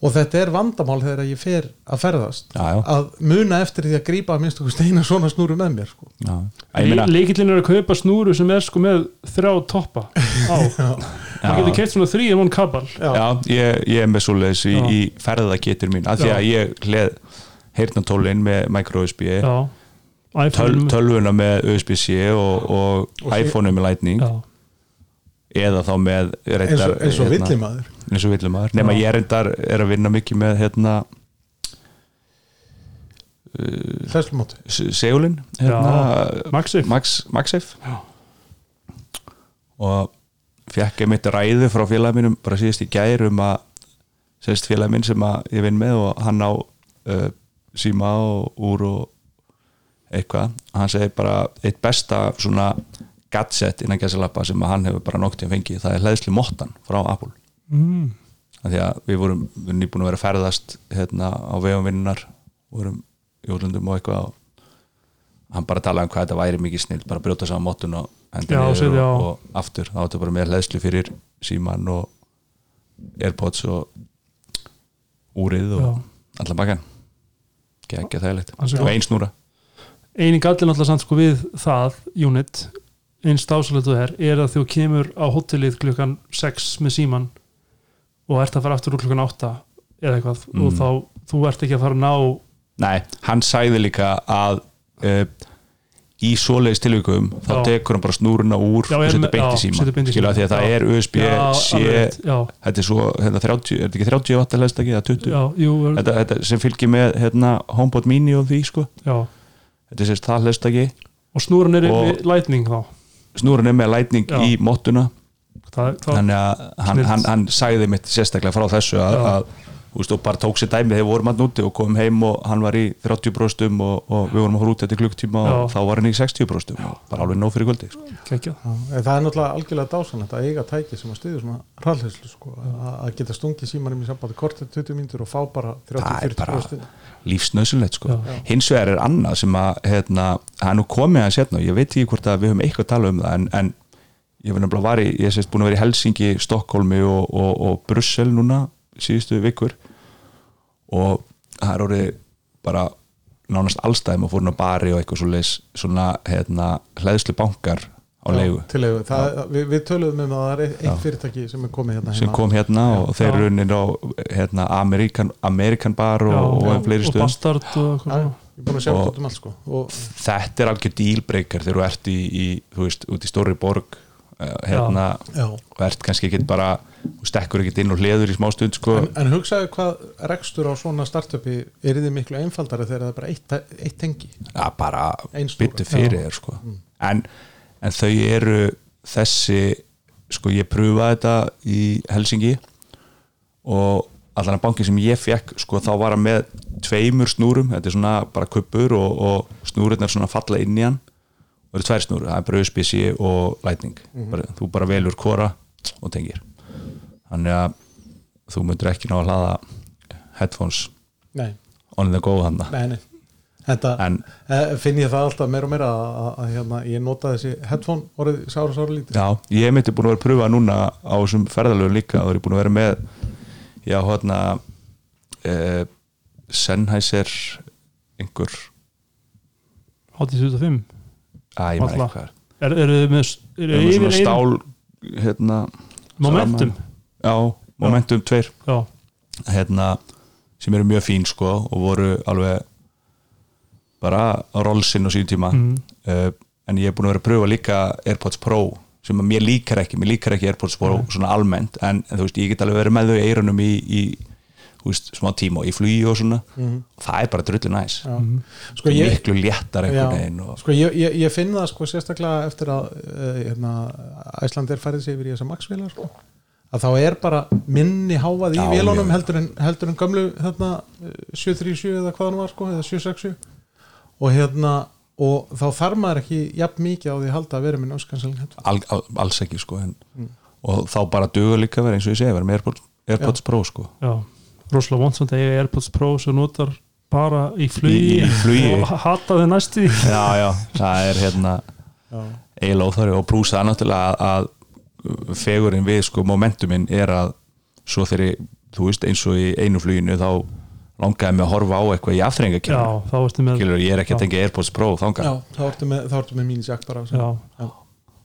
og þetta er vandamál þegar ég fer að ferðast já, já, að muna eftir því að grípa minnst okkur steina svona snúru með mér sko. já. Ég meina, leikillin er að kaupa snúru sem er sko með þrjá toppa á það getur keitt svona þrý um hann kabal. Já, ég, ég er með svoleiðis í, Já. í ferðagetur mín. Af því Já. að ég hlið heyrnatólin með micro USB já, töl, tölvuna með USB-C og, og, Og sí- iPhone með Lightning. Já, eða þá með reyndar, eins og villimaður. eins og villimaður. Nema Já. ég reyndar er að vinna mikið með hérna hlæslumóti Seulin hérna, Maxif Max, Maxif Já. og fekk ég mitt ræðu frá félagum mínum bara síðast í gær um að sérst félag minn sem ég vinn með og hann á uh, síma og úr og eitthvað, hann segi bara eitt besta svona gadget innan gæsalappa sem hann hefur bara noktið fengið, það er hlæðslu mottan frá Apple mm. því að við vorum, nýbúin að vera ferðast hérna á vegum vinnar vorum í útlöndum og eitthvað og hann bara talaði um hvað þetta væri mikið snill bara brjóta saman mottun og á. og, og aftur þá áttu bara með hlæðslu fyrir síman og Airpods og úrið og allan bakkan ekki að þægilegt Ansi og gott. ein snúra eini gallin alltaf samt sko við það unit, eins dásalegt þú er er að þú kemur á hótelið klukkan 6 með síman og ert að fara aftur úr klukkan 8 eða eitthvað Mm. og þá, þú ert ekki að fara að ná Nei, hann sagði líka að uh, í svoleiðis tilvíkum þá tekur hann bara snúruna úr Já, og er setur með- beint í síma. skilja því að það Já. er USB C þetta er svo hérna, 30, er þetta ekki 30 watt að leðst ekki eða 20 já, jú, er, þetta, þetta sem fylgir með hérna, HomePod mini og því sko. Já. Þetta er sérst það leðst ekki. Og snúran er Og- við lightning þá. snúrun er með lightning í mottuna. Það, það, þannig að hann, hann, hann sagði mitt sérstaklega frá þessu að, Og bara tók sér dæmi þegar við vorum hann úti og komum heim og hann var í 30 brostum og, og við vorum að fór út eftir klukktíma og þá var hann í 60 brostum og bara alveg nóg fyrir kvöldi sko. það er náttúrulega algjörlega dásanlegt að eiga tæki sem að stuðja svona rallheyslu sko, að geta stungið símanum í sambandi kortið 20 mínútur og fá bara Það er 30-40 bara- brostin lífsnöðsynlegt sko. Hins vegar er annað sem að hérna, það er nú komið að setna og ég veit ekki hvort að við höfum eitthvað að tala um það en, en ég hef nefnilega var í, ég sést búin að vera í Helsingi, Stokkólmi og, og, og Brussel núna síðustu vikur og það er orðið bara nánast allstæðum og fórin á bari og eitthvað svo leis svona hérna, hlæðslu bankar á það, við, við töluðum um að það er eitt, Já. eitt fyrirtæki sem er komið hérna sem kom hérna og þeir Já. eru unnir á hérna, Amerikan, Amerikan bar og, og, já, fleiri og stöðum. Bastard og, Já, Og- um allt sko. Og þetta er algjör dílbreykar þegar þú ert í, í þú veist, út í stóri borg hérna, Já. og ert kannski ekki bara stekkur ekki inn og hleður í smástund sko. En, en hugsaðu hvað rekstur á svona startupi er þið miklu einfaldari þegar það er bara eitt, eitt tengi ja, bara byttu fyrir Já. þér sko. en, en þau eru þessi sko ég pröfaði þetta í Helsingi og allan að bankin sem ég fekk sko þá var hann með tveimur snúrum þetta er svona bara kuppur og, og snúrurnar svona falla inn í hann og eru tvær snúrur, það er bara USB-C og Lightning, bara, þú bara velur kora og tengir. Þannig að þú myndir ekki ná að hlaða headphones Nei, on the go hann nei, nei. Þetta en eh, finn ég það alltaf meira og meira að, hérna, ég nota þessi headphone orðið sára sára lítið Já, ég myndi búin að vera að pröfa núna á þessum ferðalögum líka og er búin að vera með já, hérna eh, Sennheiser einhver HT25 að ég maður eitthvað er, eru þið með, er, er svona stál hérna, momentum? já, momentum tveir. Já, hérna, sem eru mjög fín sko og voru alveg bara á rollsinn á síðan tíma. Mhm. uh, en ég er búin að vera að pröfa líka AirPods Pro sem mér líkar ekki, mér líkar ekki AirPods Pro svona almennt, en, en þú veist, ég get alveg verið með þau í eirunum í, í veist, smá tíma og í flugi og svona. Og það er bara drullu næs. Já. Sko ég, miklu léttar einhvern veginn og, sko ég, ég, ég finn það sko sérstaklega eftir að uh, hérna, Æsland er færið sig yfir í þessa Max-vélar sko, að þá er bara minni hávað í Já, vélunum heldur en, heldur en gömlu hérna, eh, 737 eða hvað hann var sko, eða 767 og hérna og þá þarf maður ekki jafn mikið á því að halda að vera með nöskanselin hérna. al, al, alls ekki sko en, og þá bara dugur líka vera eins og ég segi, vera með AirPods, AirPods Pro sko. Já rosalega vond samt að eiga AirPods Pro sem notar bara í flugi, Í- í flugi. og hata þið næstu já, já, það er hérna Já. eiginlega óþarfi. Og prúsa það náttúrulega að, að fegurinn við sko momentuminn er að svo þegar þú veist eins og í einu fluginu þá langaði mig að horfa á eitthvað í já, Skilur, ég er ekki að Já. tengja AirPods Pro þangað. Já, þá ertu með, þá ertu með mínisjakt bara já,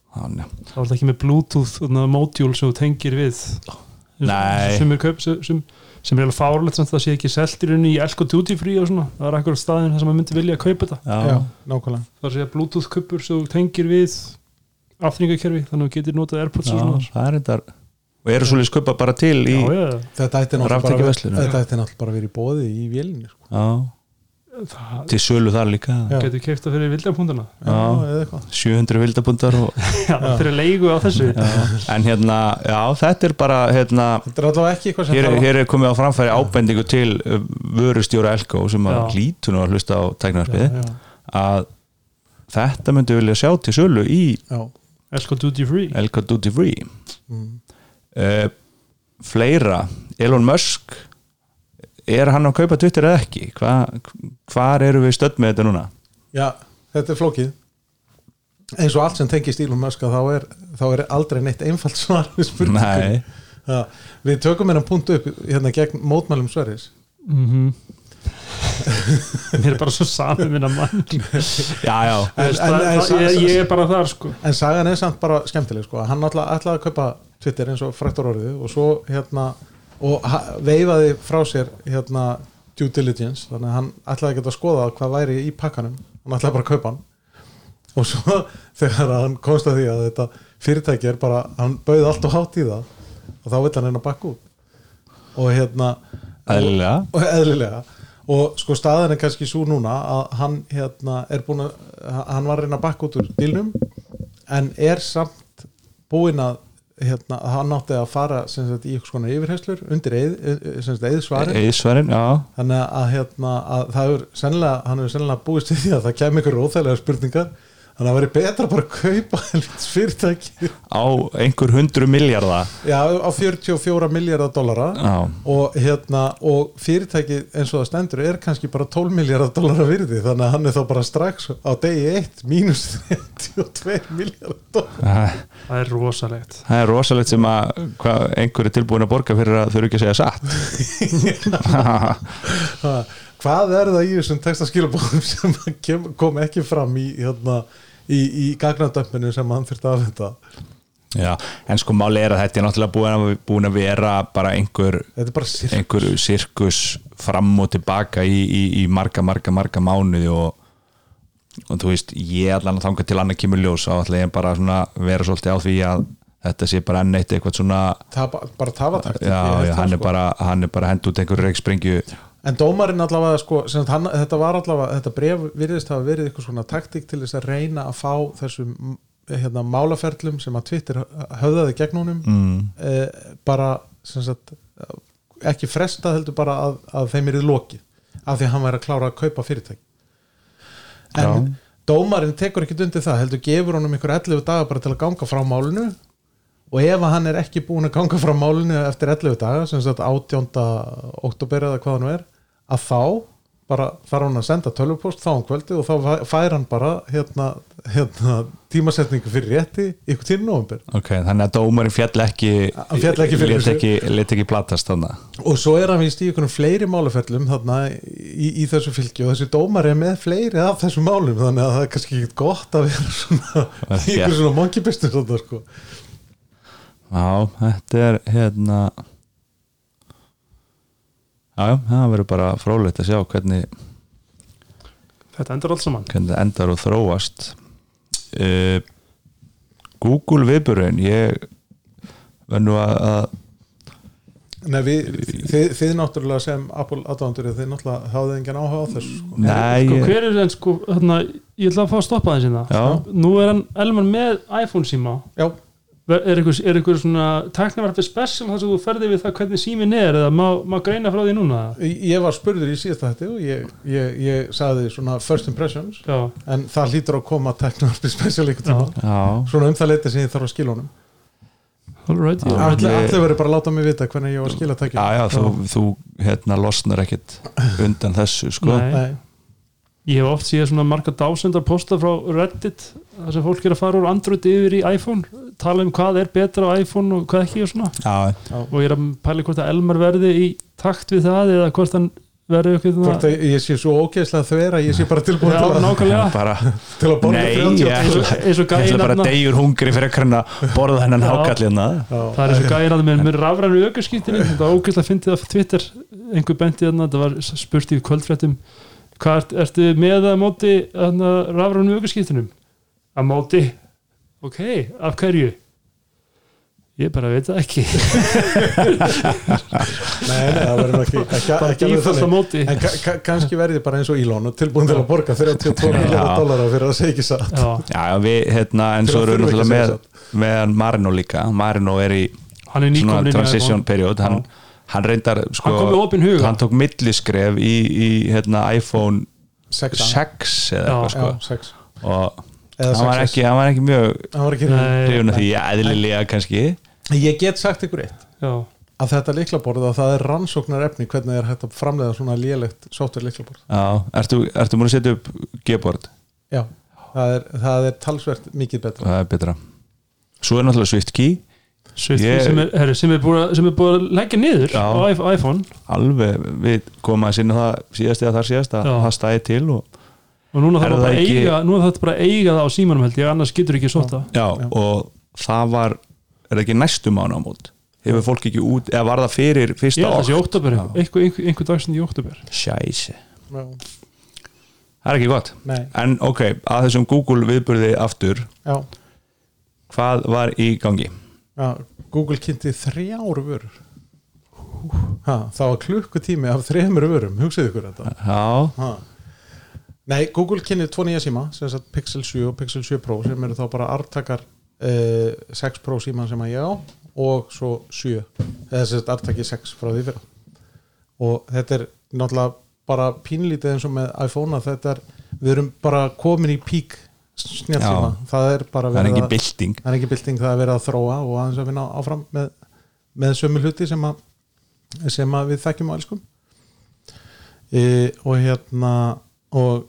Þannig, þá ertu ekki með Bluetooth module sem þú tengir við. Nei. sem er, kaup, sem, sem, sem er alveg fárlegt samt það sé ekki selt í rauninni í Elko Duty Free og svona, það er akkur staðin þar sem maður myndi vilja að kaupa þetta. Já, nákvæmlega. Það sé að Bluetooth kuppur sem tengir við afþringakerfi, þannig að þú getur notað Airpods já, og svona það er þetta og eru svolítið skupa bara til í já, já, Þetta ætti náttúrulega bara, þetta ætti náttúrulega bara að vera í bóði í vélinni sko. já, það til sölu þar líka. Getur keift að fyrir eitthvað. 700 vildabundar fyrir leigu á þessu. Já, en hérna, já, þetta er bara hérna, Þetta er ekki eitthvað sem hér, hér er komið á framfæri ábendingu til uh, vörustjóra Elko sem að nú að hlusta á tæknarspið að þetta myndi vilja sjá til sölu í Elko Duty Free. Elko Duty Free. Mm. uh, fleira. Elon Musk er hann að kaupa Twitter eða ekki? Hva, hvar eru við stödd með þetta núna? Já, þetta er flókið. Eins og allt sem tengist Elon Musk að þá er, þá er aldrei neitt einfalt svar við spurningum nei, Já, Við tökum hennan punkt upp hérna gegn mótmælum Sverris. Mm mér er bara svo sami minna mann. Já, já, Þú veist, en- það- en- það- ég, ég er bara þar sko. En sagan er samt bara skemmtileg sko. hann ætlaði ætla að kaupa Twitter eins og fræktur orðið og svo hérna og veifaði frá sér hérna due diligence þannig að hann ætlaði ekki að skoða hvað væri í pakkanum hann ætlaði bara að kaupa hann. Og svo þegar hann komst að því að þetta fyrirtæki er bara hann bauði allt og hátt í það og þá vill hann einn að bakka út. Og hérna eðlilega. og eðlilega. Og sko staðan er kannski svo núna að hann hérna er búin að hann var að reyna að bakka út úr dílnum en er samt búin að hérna, hann átti að fara sagt, í eitthvað svona yfirheyslur undir eið, sem sagt, eðsvarin já. Þannig að, hérna, að það hefur sennilega, hann hefur sennilega búist við því að það kemur ykkur óþægilega spurningar þannig að það væri betra bara að kaupa fyrirtæki. Á einhver hundru miljardar já, á 44 miljardar dollara. Og, hérna, og fyrirtæki eins og það stendur er kannski bara 12 miljardar dollara virði þannig að hann er þá bara strax á degi 1 mínus 32 miljardar dollara. Það er rosalegt. Það er rosalegt sem að einhver er tilbúin að borga fyrir að þau eru ekki að segja satt. Hvað er það í þessum textaskilabóðum sem kem, kom ekki fram í, hérna, í, í gagnadömpinu sem hann þurfti að venda já, en sko máli er að þetta er náttúrulega búin að, búin að vera bara einhver þetta er bara sirk einhver sirkus fram og tilbaka í, í, í marga, marga, marga mánuði og, og þú veist ég allan að þanga til annað kemur ljós og ætla ég bara svona vera svolítið á því að þetta sé bara enn eitt eitthvað svona það, bara tafatakt já, já, hann bara, hann er bara hend út einhver reikspringju en dómarinn allavega sko, hann, þetta var allavega, þetta bref virðist hafa verið eitthvað svona taktík til þess að reyna að fá þessum hérna, málaferlum sem að Twitter höfðaði gegn honum mm, eh, bara sem sagt, ekki fresta heldur bara að, að þeim er í loki af því að hann væri að klára að kaupa fyrirtæki en Já. dómarinn tekur ekki undir það heldur gefur honum ykkur 11 daga bara til að ganga frá málinu og ef að hann er ekki búin að ganga frá málinu eftir 11 daga sem sagt 18. oktober eða hvað hann er að þá bara þarf hann að senda tölvupost þá um kvöldi og þá fær hann bara hérna, hérna tímasetningu fyrir rétti ykkur til november ok, þannig að dómarinn fjall ekki féll ekki fyrir þessu. ekki, let ekki platast þannig og svo er hann vist í einhvern fleiri málaferlum þarna í, í þessu fylgi og þessi dómar er með fleiri af þessum málum þannig að það er kannski ekki gott að vera svona einhver svona monkey business þarna, sko. Já, þetta er hérna já, það verður bara frólægt að sjá hvernig þetta endur alls saman. hvernig það endar og þróast. Uh, Google viðburðin ég verð nú að, að Nei, við, þið, þið náttúrulega sem Apple aðdándur þið náttúrulega hafðu engin áhuga á þessu sko. nei, sko, hver er það sko hérna, ég ætla að fá að stoppa þessi það Já. nú er hann Elman með iPhone síma. Já, er einhver, er svona tæknavarpi special þar sem þú ferði við það hvernig símin er eða má, má greina frá því núna? Ég var spurður í síðasta hætti og ég, ég, ég sagði svona first impressions já, en það hlýtur að koma ykkur tíma. Já, svona um það leiti sem ég þarf að skila honum. Alright Já. já. Allir, allir verður bara að láta mig vita hvernig ég var að skila já, tækjum já þú, þú hérna losnar ekkit undan þessu sko. Nei. Nei, ég hef oft séð svona marga dásendar posta frá Reddit þar sem fólk er að fara úr Android yfir í iPhone tala um hvað er betra á iPhone og hvað ekki og svona. Já, og ég er að pæla hvort að Elmar verði í takt við það eða hvort hann verði eitthvað hvort að ég sé svo ógeðslega þver að ég sé bara tilbúin Já, til, að, nákvæmlega. Bara til að borga Nei, 30 ég ætla bara að degjur hungri fyrir að að borða hennan Já. hákallina það er og gæin að með, með rafrænu aukarskýttinu þetta ógeðslega að fyndið af Twitter. Einhver benti þarna, þetta var spurt í kvöldfréttum hvað ert, ertu með að móti þarna, rafrænu aukarskýttinum að móti. Ok, af hverju? Ég bara veit það ekki. Nei, nei, það verður ekki, ekki, ekki alveg þannig. móti. En ka ka kannski verði bara eins og Elon og tilbúin til að borga 32 miljonar dólara fyrir að segja ekki satt. Já, já, já, við, hérna, en svo erum við með, með Marino líka. Marino er í hann er svona nýkomin inn í transition period. Hann, hann reyndar sko, hann hann tók milliskref í, í hérna, iPhone 6 6 eða Já. eitthvað sko. Já, 6 og Eða hann var, 6S. ekki, hann var ekki mjög Það var ekki Nei. hrifun af því, eðlilega kannski. Ég get sagt ykkur eitt. Já, að þetta liklaborð að það er rannsóknar efni hvernig er hægt að framleiða svona lélegt software liklaborð já, ertu, ertu múin að setja upp G-board Já, það er, það er talsvert mikið betra. Það er betra. Svo er náttúrulega Swift Key. Swift Ég- sem, er, sem, er búið, að- sem er búið að leggja niður Já. á iPhone- alveg, við komum að sinna það síðast eða þar síðast að Já. það stæði til og, og núna Er þarf það ekki- eiga núna þetta bara að eiga það á símanum held ég annars getur ekki sóta já, og það var er það ekki næstu mánu á mót hefur fólk ekki út, eða var það fyrir ég fyrsta það sé í oktober Já. einhver, einhver, einhver dagsinn í oktober Sjæsi, Já. það er ekki gott. Nei, en ok, að þessum Google viðburði aftur, já, hvað var í gangi? Já Google kynnti þrjár vörur. Ha, það var klukkutími af þremur vörum, hugsið ykkur þetta. Já, ha. Nei, Google kynnið tvo nýja síma sem sagt Pixel 7 og Pixel 7 Pro sem eru þá bara artakar uh, 6 Pro síman sem að ég á og svo 7 eða sem sagt artaki 6 frá því fyrra. Og þetta er náttúrulega bara pínlítið eins og með iPhone að þetta er, við erum bara komin í pík snjálfsíma, það er bara er verið að- það er ekki bylting, það er verið að þróa og aðeins að vinna áfram með, með sömu hluti sem að, sem að við þekkjum og elskum. E, og hérna og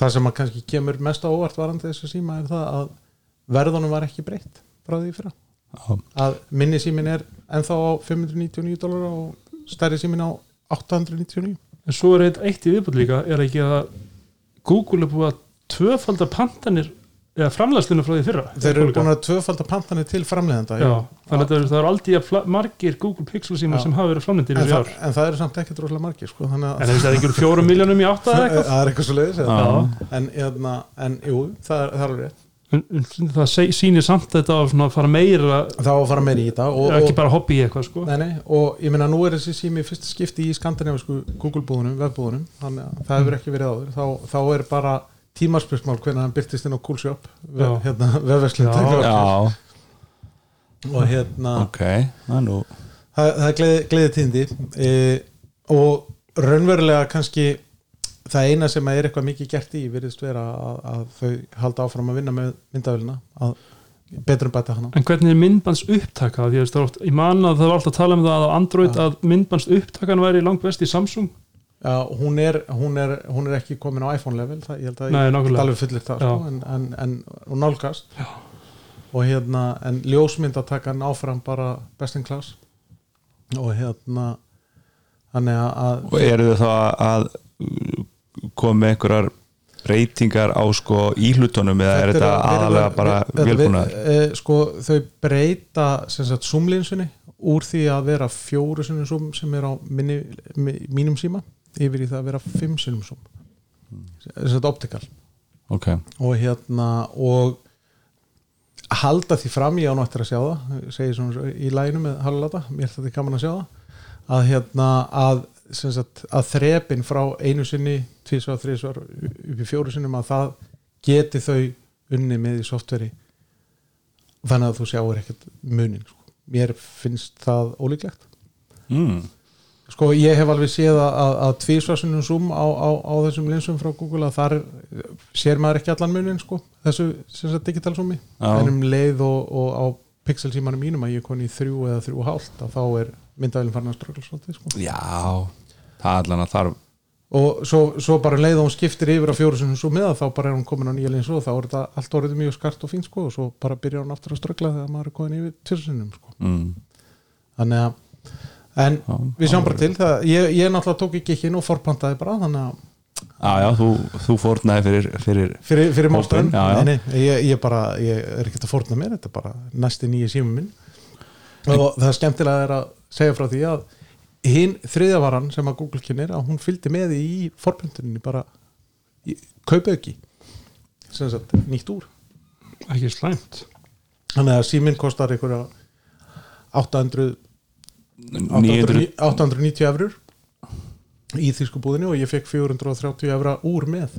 það sem að kannski kemur mest á óvart varandi þessu síma er það að verðunum var ekki breytt frá því fyrra. Já. að minni símin er ennþá á 599 dólar og stærri símin á 899 en svo er eitt, eitt í viðbútt líka er ekki að Google er búið að tvöfalda pantanir eða framlæðslinu frá því fyrra þeir eru búin að tvöfalda pantanir til framleiðenda já, þannig að það eru- aldrei margir Google Pixel síma sem hafa verið framlendir en, en það eru samt ekkert rosalega margir sko, en að það er ekki fjórum miljónum í átta eða eitthvað? Það er eitthvað svo leiðis Já. en, hérna, en jú, það er, það er rétt. En, en það sýnir samt þetta að fara meira þá að fara meira í þetta og, ekki bara hobby í eitthvað sko. Nei, nei, og ég meina nú er þessi sími fyrst skipti í skandinavisku Google búðunum, webbúðunum þannig að það hefur ekki verið áður. Þá, þá er bara tímarspursmál hvernig hann byrtist inn á Coolshop hérna, vefverslun og hérna ok það er nú það, það er gleði, gleði tíndi e, og raunverulega kannski það eina sem er eitthvað mikið gert í virðist vera að, að þau halda áfram að vinna með myndavélina að betur um bæta hana. En hvernig er myndbands upptaka? Því að það oft, ég man að það var alltaf að tala um það á Android Já. að myndbands upptakan væri langt best í Samsung Já, hún, er, hún, er, hún er ekki komin á iPhone level það, ég held að Nei, ég get alveg fullir það sko, en, en, en hún nálgast. Já. og hérna en ljósmyndatakan áfram bara best in class. Og hérna þannig að og eru þau þá að koma með einhverjar breytingar á sko íhlutunum eða er þetta aðalega bara velbúnaður e, sko þau breyta sem sagt zoomlinsunni úr því að vera fjóru sem er á minni, mi, mínum síma yfir í það að vera fimm sinnum zoom sem sagt optical ok, og hérna og halda því fram ég á nú eftir að sjá það segi svona í læginu með halvlata mér er þetta gaman að sjá það að hérna að, sagt, að þrepin frá einu sinni, tvísvar, þrísvar upp í fjóru sinnum að það geti þau unni með í softveri þannig að þú sjáur ekkert munin sko. mér finnst það ólíklegt. Mm. Sko ég hef alveg séð að, að, að tvísvarsunum zoom á, á, á þessum linsum frá Google að þar er, sér maður ekki allan munin sko, þessu digital zoomi. En um leið og, og á pixel símanum mínum að ég er koni í þrjú eða þrjú hálft að þá er myndavælinn farin að ströggla svolítið sko. já, það er allan að þarf og svo, svo bara um leið og hún skiptir yfir á fjórusunum zoomið að þá bara er hún komin á nýja lins og þá er þetta allt orðið mjög skart og fínt sko og svo bara byrjar hún aftur að ströggla þegar maður er komin yfir tvirsunum en Já, við sjáum bara til það, ég, ég náttúrulega tók ekki ekki inn og forpantaði bara þannig að já, já, þú, þú fórnaði fyrir, fyrir fyrir, fyrir nei, ég, ég, bara, ég er ekkert að fórna mér þetta er bara næsti nýja símum minn. Og það skemmtilega er að segja frá því að hinn þriðjavaran sem að Google kynir að hún fylgdi með í forpöntuninni bara í, kaupa ekki sem sagt nýtt úr. Ekki slæmt. Þannig að síminn kostar einhverja 800 900 890 eurur í þýsku búðinni og ég fekk 430 eura úr með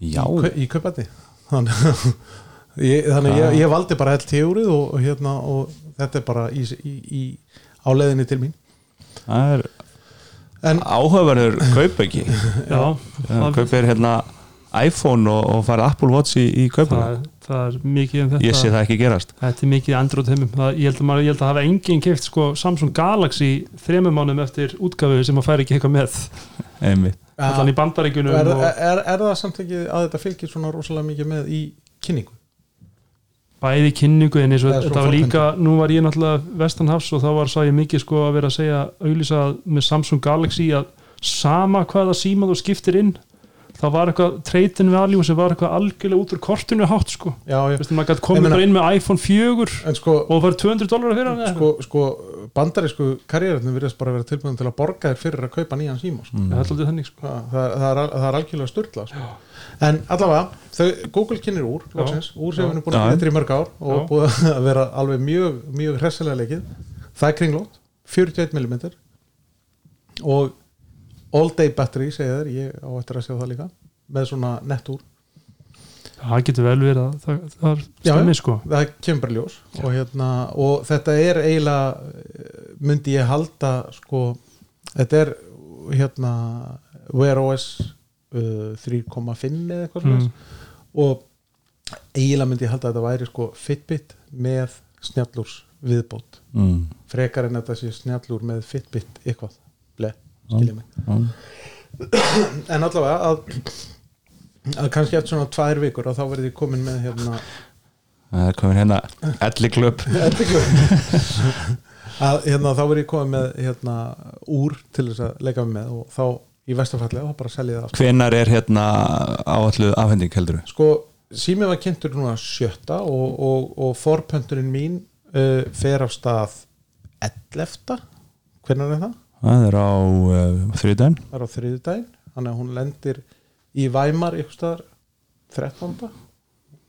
já, í, kaupæti þannig, ég, þannig ég, ég valdi bara LT úrið og, og, hérna, og þetta er bara í, í, í á leiðinni til mín. Það er en áhugaverður kaup ekki já, það, kaupir hérna iPhone og, og farið Apple Watch í, í kaupuna það, er mikið um þetta. Ég sé það ekki gerast. Þetta er mikið Android heimum það, ég, held að maður, ég held að hafa enginn keft sko, Samsung Galaxy þremur mánum eftir útgafu sem að færi ekki eitthvað með. Einmitt. Allan í bandaríkunum er, og, er, er það samt ekki að þetta fylgir svona rosalega mikið með í kynningu? Bæði kynningu en eins og þetta var líka, nú var ég náttúrulega vestanhafs og þá var sá ég mikið sko að vera að segja auðlýsa með Samsung Galaxy að sama hvaða síma þú skiptir inn þá var eitthvað trade-in value sem var eitthvað algjörlega út úr kortinu hátt sko já, já. Veistu, maður gæti komið meina- bara inn með iPhone 4 en sko, og það var 200 dólar fyrir hann eða sko, sko bandarísku karriérarnir virðast bara vera tilbúin til að borga þér fyrir að kaupa nýjan síma sko. eitthvað. það þannig sko það, það, það, er, það er algjörlega styrla sko. en allavega, þau, Google kynir úr loksins, úr sem við erum búin að geta í mörg ár og Já. búið að vera alveg mjög, mjög hressilega leikið það er kringlót, 41 mm og all day battery segja þér, ég á eftir að segja það líka með svona nett úr. Það getur vel verið að það, það er Já, stemmið sko. Það kemur bara ljós. Og, hérna, og þetta er eiginlega eh, myndi ég halda sko, þetta er hérna Wear OS uh, 3.5 eða eitthvað Mm. og eiginlega myndi ég halda að þetta væri sko Fitbit með snjallúrs viðbót mm. frekar en þetta sé snjallúr með Fitbit eitthvað, ble, skilja mig. En allavega að, að kannski eftir svona tvær vikur að þá verði ég komin með hérna það er komin hérna elli klöp að hérna, þá verð ég komið með hérna, úr til þess að leika með og þá í vestafalli og bara selja það hvenar er hérna áallu afhending heldur sko, símið var kynntur núna sjötta og, og, og forpönturinn mín uh, fer af stað 11. hvernig er það? Það er á uh, þriðdæn það er á þriðudaginn þannig að hún lendir í Væmar ykkur staðar 13.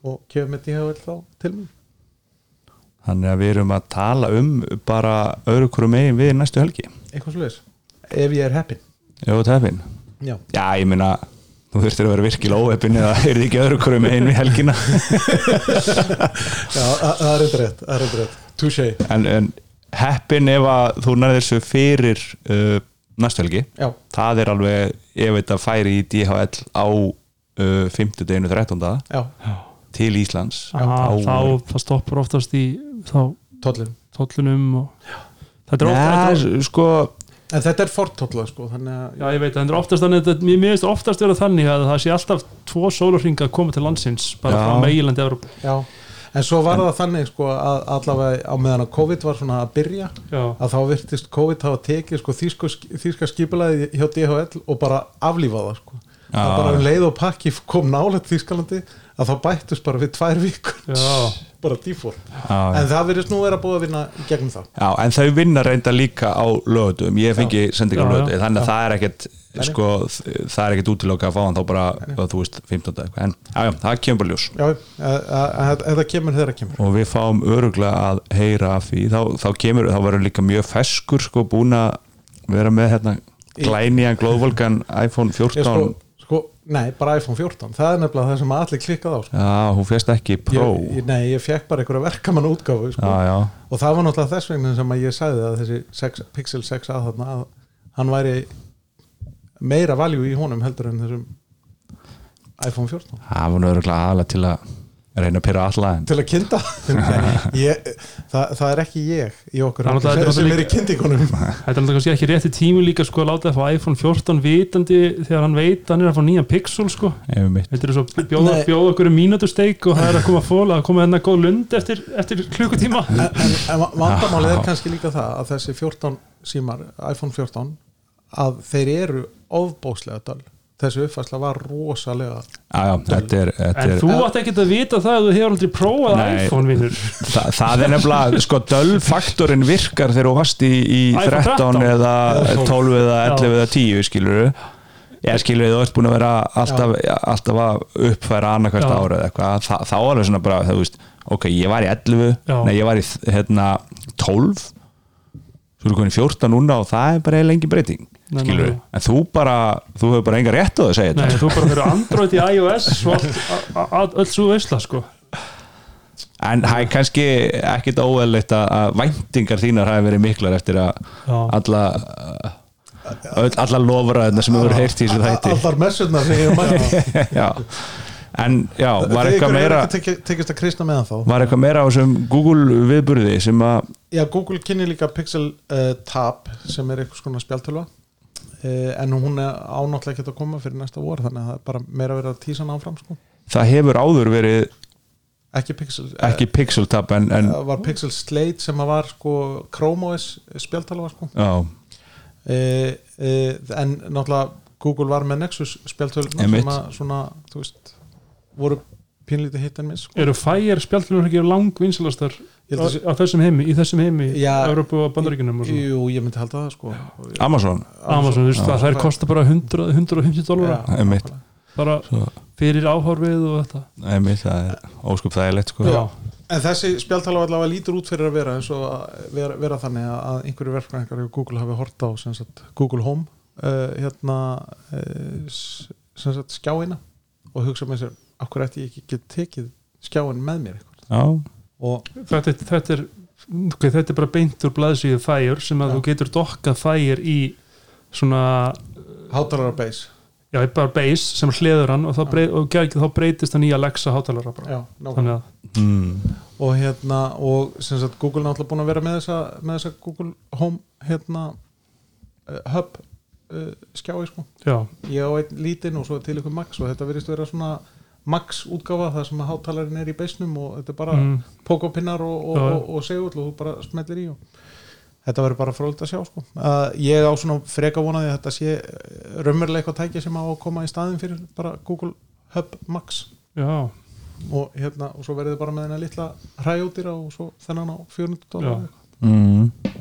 og kemur með DHL þá til mér þannig að við erum að tala um bara öðru hverju megin við næstu helgi. Eitthvað slúðis, ef ég er heppin Jó, tefin já, Já, ég meina, þú þurftir að vera virkilega óheppin eða er þið ekki öðru hverju megin við helgina? Já það er eitthvað rétt, það er eitthvað rétt. Touché, en, en heppin ef að þú nærðir þessu fyrir uh, næstu helgi. Já, það er alveg, ef þetta færi í DHL á uh, 50 deginu 13. já, til Íslands. Ah, þá það stoppar oftast í þá tollin tollunum og þetta er oft, þetta er Já, sko En þetta er fortólla sko þannig að Já, ég veit, það er oftast þannig að mér finnst oftast vera þannig að það sé alltaf tvo sólarringa að koma til landsins bara Já. frá meilandi Evróp já, en svo var það þannig sko að allavega á meðan að COVID var svona að byrja Já, að þá virtist COVID hafa tekið sko þýsku, þýska skipulaði hjá DHL og bara aflífa það sko. Já. að bara um leið og pakki kom nálega Þýskalandi að þá bættust bara við tvær vikur. Bara já, en það virðist nú vera búið að vinna gegnum það já, en þau vinna reynda líka á lögutum ég fengi sendingar lögutum þannig að það er ekkert. Sko, það er ekkert útiloka að fá hann þá bara, hvað þú veist, 15. eitthvað. En já, já, það kemur bara ljós. Já, að- að- að- að það kemur þegar það kemur. Og við fáum öruglega að heyra af því, þá, þá kemur, þá verður líka mjög feskur sko búin að vera með hérna glænýjan glóðvolgan iPhone ég 14 sko, sko, nei, bara iPhone 14 það er nefnilega það sem allir klikkað á sko. já, hún férst ekki Pro. ég, nei, ég fekk bara einhverja verkamann útgáfu sko. já, og það var náttúrulega þess vegna sem að ég sagði að þessi 6, Pixel 6a þarna að hann væri meira valjú í honum heldur en þessum iPhone 14 það var nú öruglega aðalega til að reyna að pyrra alla en til að kynna ég, það, það er ekki ég í okkur. Það er náttúrulega- sem, er er í kyndingunum. Þetta er náttúrulega ekki rétti tími líka sko að láta það fá iPhone 14 vitandi þegar hann veit að hann er að fá nýjan pixel sko. Þetta er svo bjóða, bjóða okkur um mínútusteik og það er að koma fóla að koma hérna góð lund eftir, eftir klukkutíma. En, en, en vandamálið er kannski líka það að þessi 14 símar, iPhone 14 að þeir eru ofbóslega döl þessi uppfærsla var rosalega já, já, þetta er, þetta En er þú átt ekki að vita það að þú hefur aldrei prófað Nei. iPhone Þa, það er nefnilega, sko, döllfaktorinn virkar þegar þú varst í, í iPhone 13 13 eða Eða 12 eða Já. 11 eða 10 skilur ég skilur þú ert búin að vera alltaf, alltaf að uppfæra annarkvært Já. ára eða eitthvað, þá er það svona bara þú veist, ok, ég var í 11 Já. nei, ég var í hérna 12 svo er komin í 14 núna og það er bara eiginlega engin breyting Nei, skilur nei. en þú bara, þú hefur bara enga rétt á það að segja Nei, þetta. þú bara fyrir Android í iOS öll svo veisla sko. En það er kannski ekkit óeðlegt að, að væntingar þínar hafi verið miklar eftir að alla öll, alla lofraðina sem hefur heyrt í þessu þætti. allar messurnar sem ég mætti já. En já, var eitthvað meira tekist, að kristna meðan þá var eitthvað meira á þessum Google viðburði sem að Já, Google kynni líka Pixel uh, Tab sem er eitthvað svona spjaltölva uh, en hún er ánáttúrulega ekki að koma fyrir næsta vor þannig að það er bara meira verið að tísa ná fram sko. það hefur áður verið ekki Pixel ekki Pixel Tab en, en var Pixel Slate sem að var sko Chrome OS spjaltala var sko já, e, en náttúrulega Google var með Nexus Einmitt. sem að svona, þú veist voru pínlítið hitt en miss sko. eru Fire spjaldfélur ekki lang vinsalastar Ég á, held að sé- á þessum heimi, í þessum heimi Já. Európu og Bandaríkunum og svona Jú, ég myndi halda það sko Amazon Amazon, þú veist, það þær kosta bara 100, 150 dólar Já, Einmitt. bara Svo, fyrir áhorfið og þetta einmitt, það er óskup þægilegt sko. Já, En þessi spjaltala allavega lítur út fyrir að vera eins og að vera, vera þannig að einhverju verkfræðingar í Google hafi hort á sem sagt, Google Home uh, hérna uh, s- sem sagt, skjáina og hugsa með sér, okkur ætti ég ekki get tekið skjáin með mér eitthvað. já, og þetta, er- þetta er okay, þetta er bara beint úr blaðsíðu Fire sem að Já. þú getur dokkað Fire í svona hátalara base. Já, bara base sem hliður hann og, þá, brey, og þá breytist hann í Alexa hátalara bara. Já, að mm, og hérna og sem sagt Google er náttúrulega búin að vera með þessa, með þessa Google Home hérna uh, hub uh, skjái sko. Já, ég á einn lítinn og svo til ykkur Max og þetta virðist vera svona Max útgáfa þar sem að hátalarinn er í beisnum og þetta er bara mm. pókopinnar og, og, og, og segull og þú bara smellir í og þetta verður bara fróðilegt að sjá sko. uh, ég á svona freka vonaði að þetta sé uh, raunverulega eitthvað tækja sem á að koma í staðin fyrir bara Google Hub Max já, og, hérna, og svo verður þið bara með þennan litla hræjótira og svo þennan á 400 Já. dólar mm,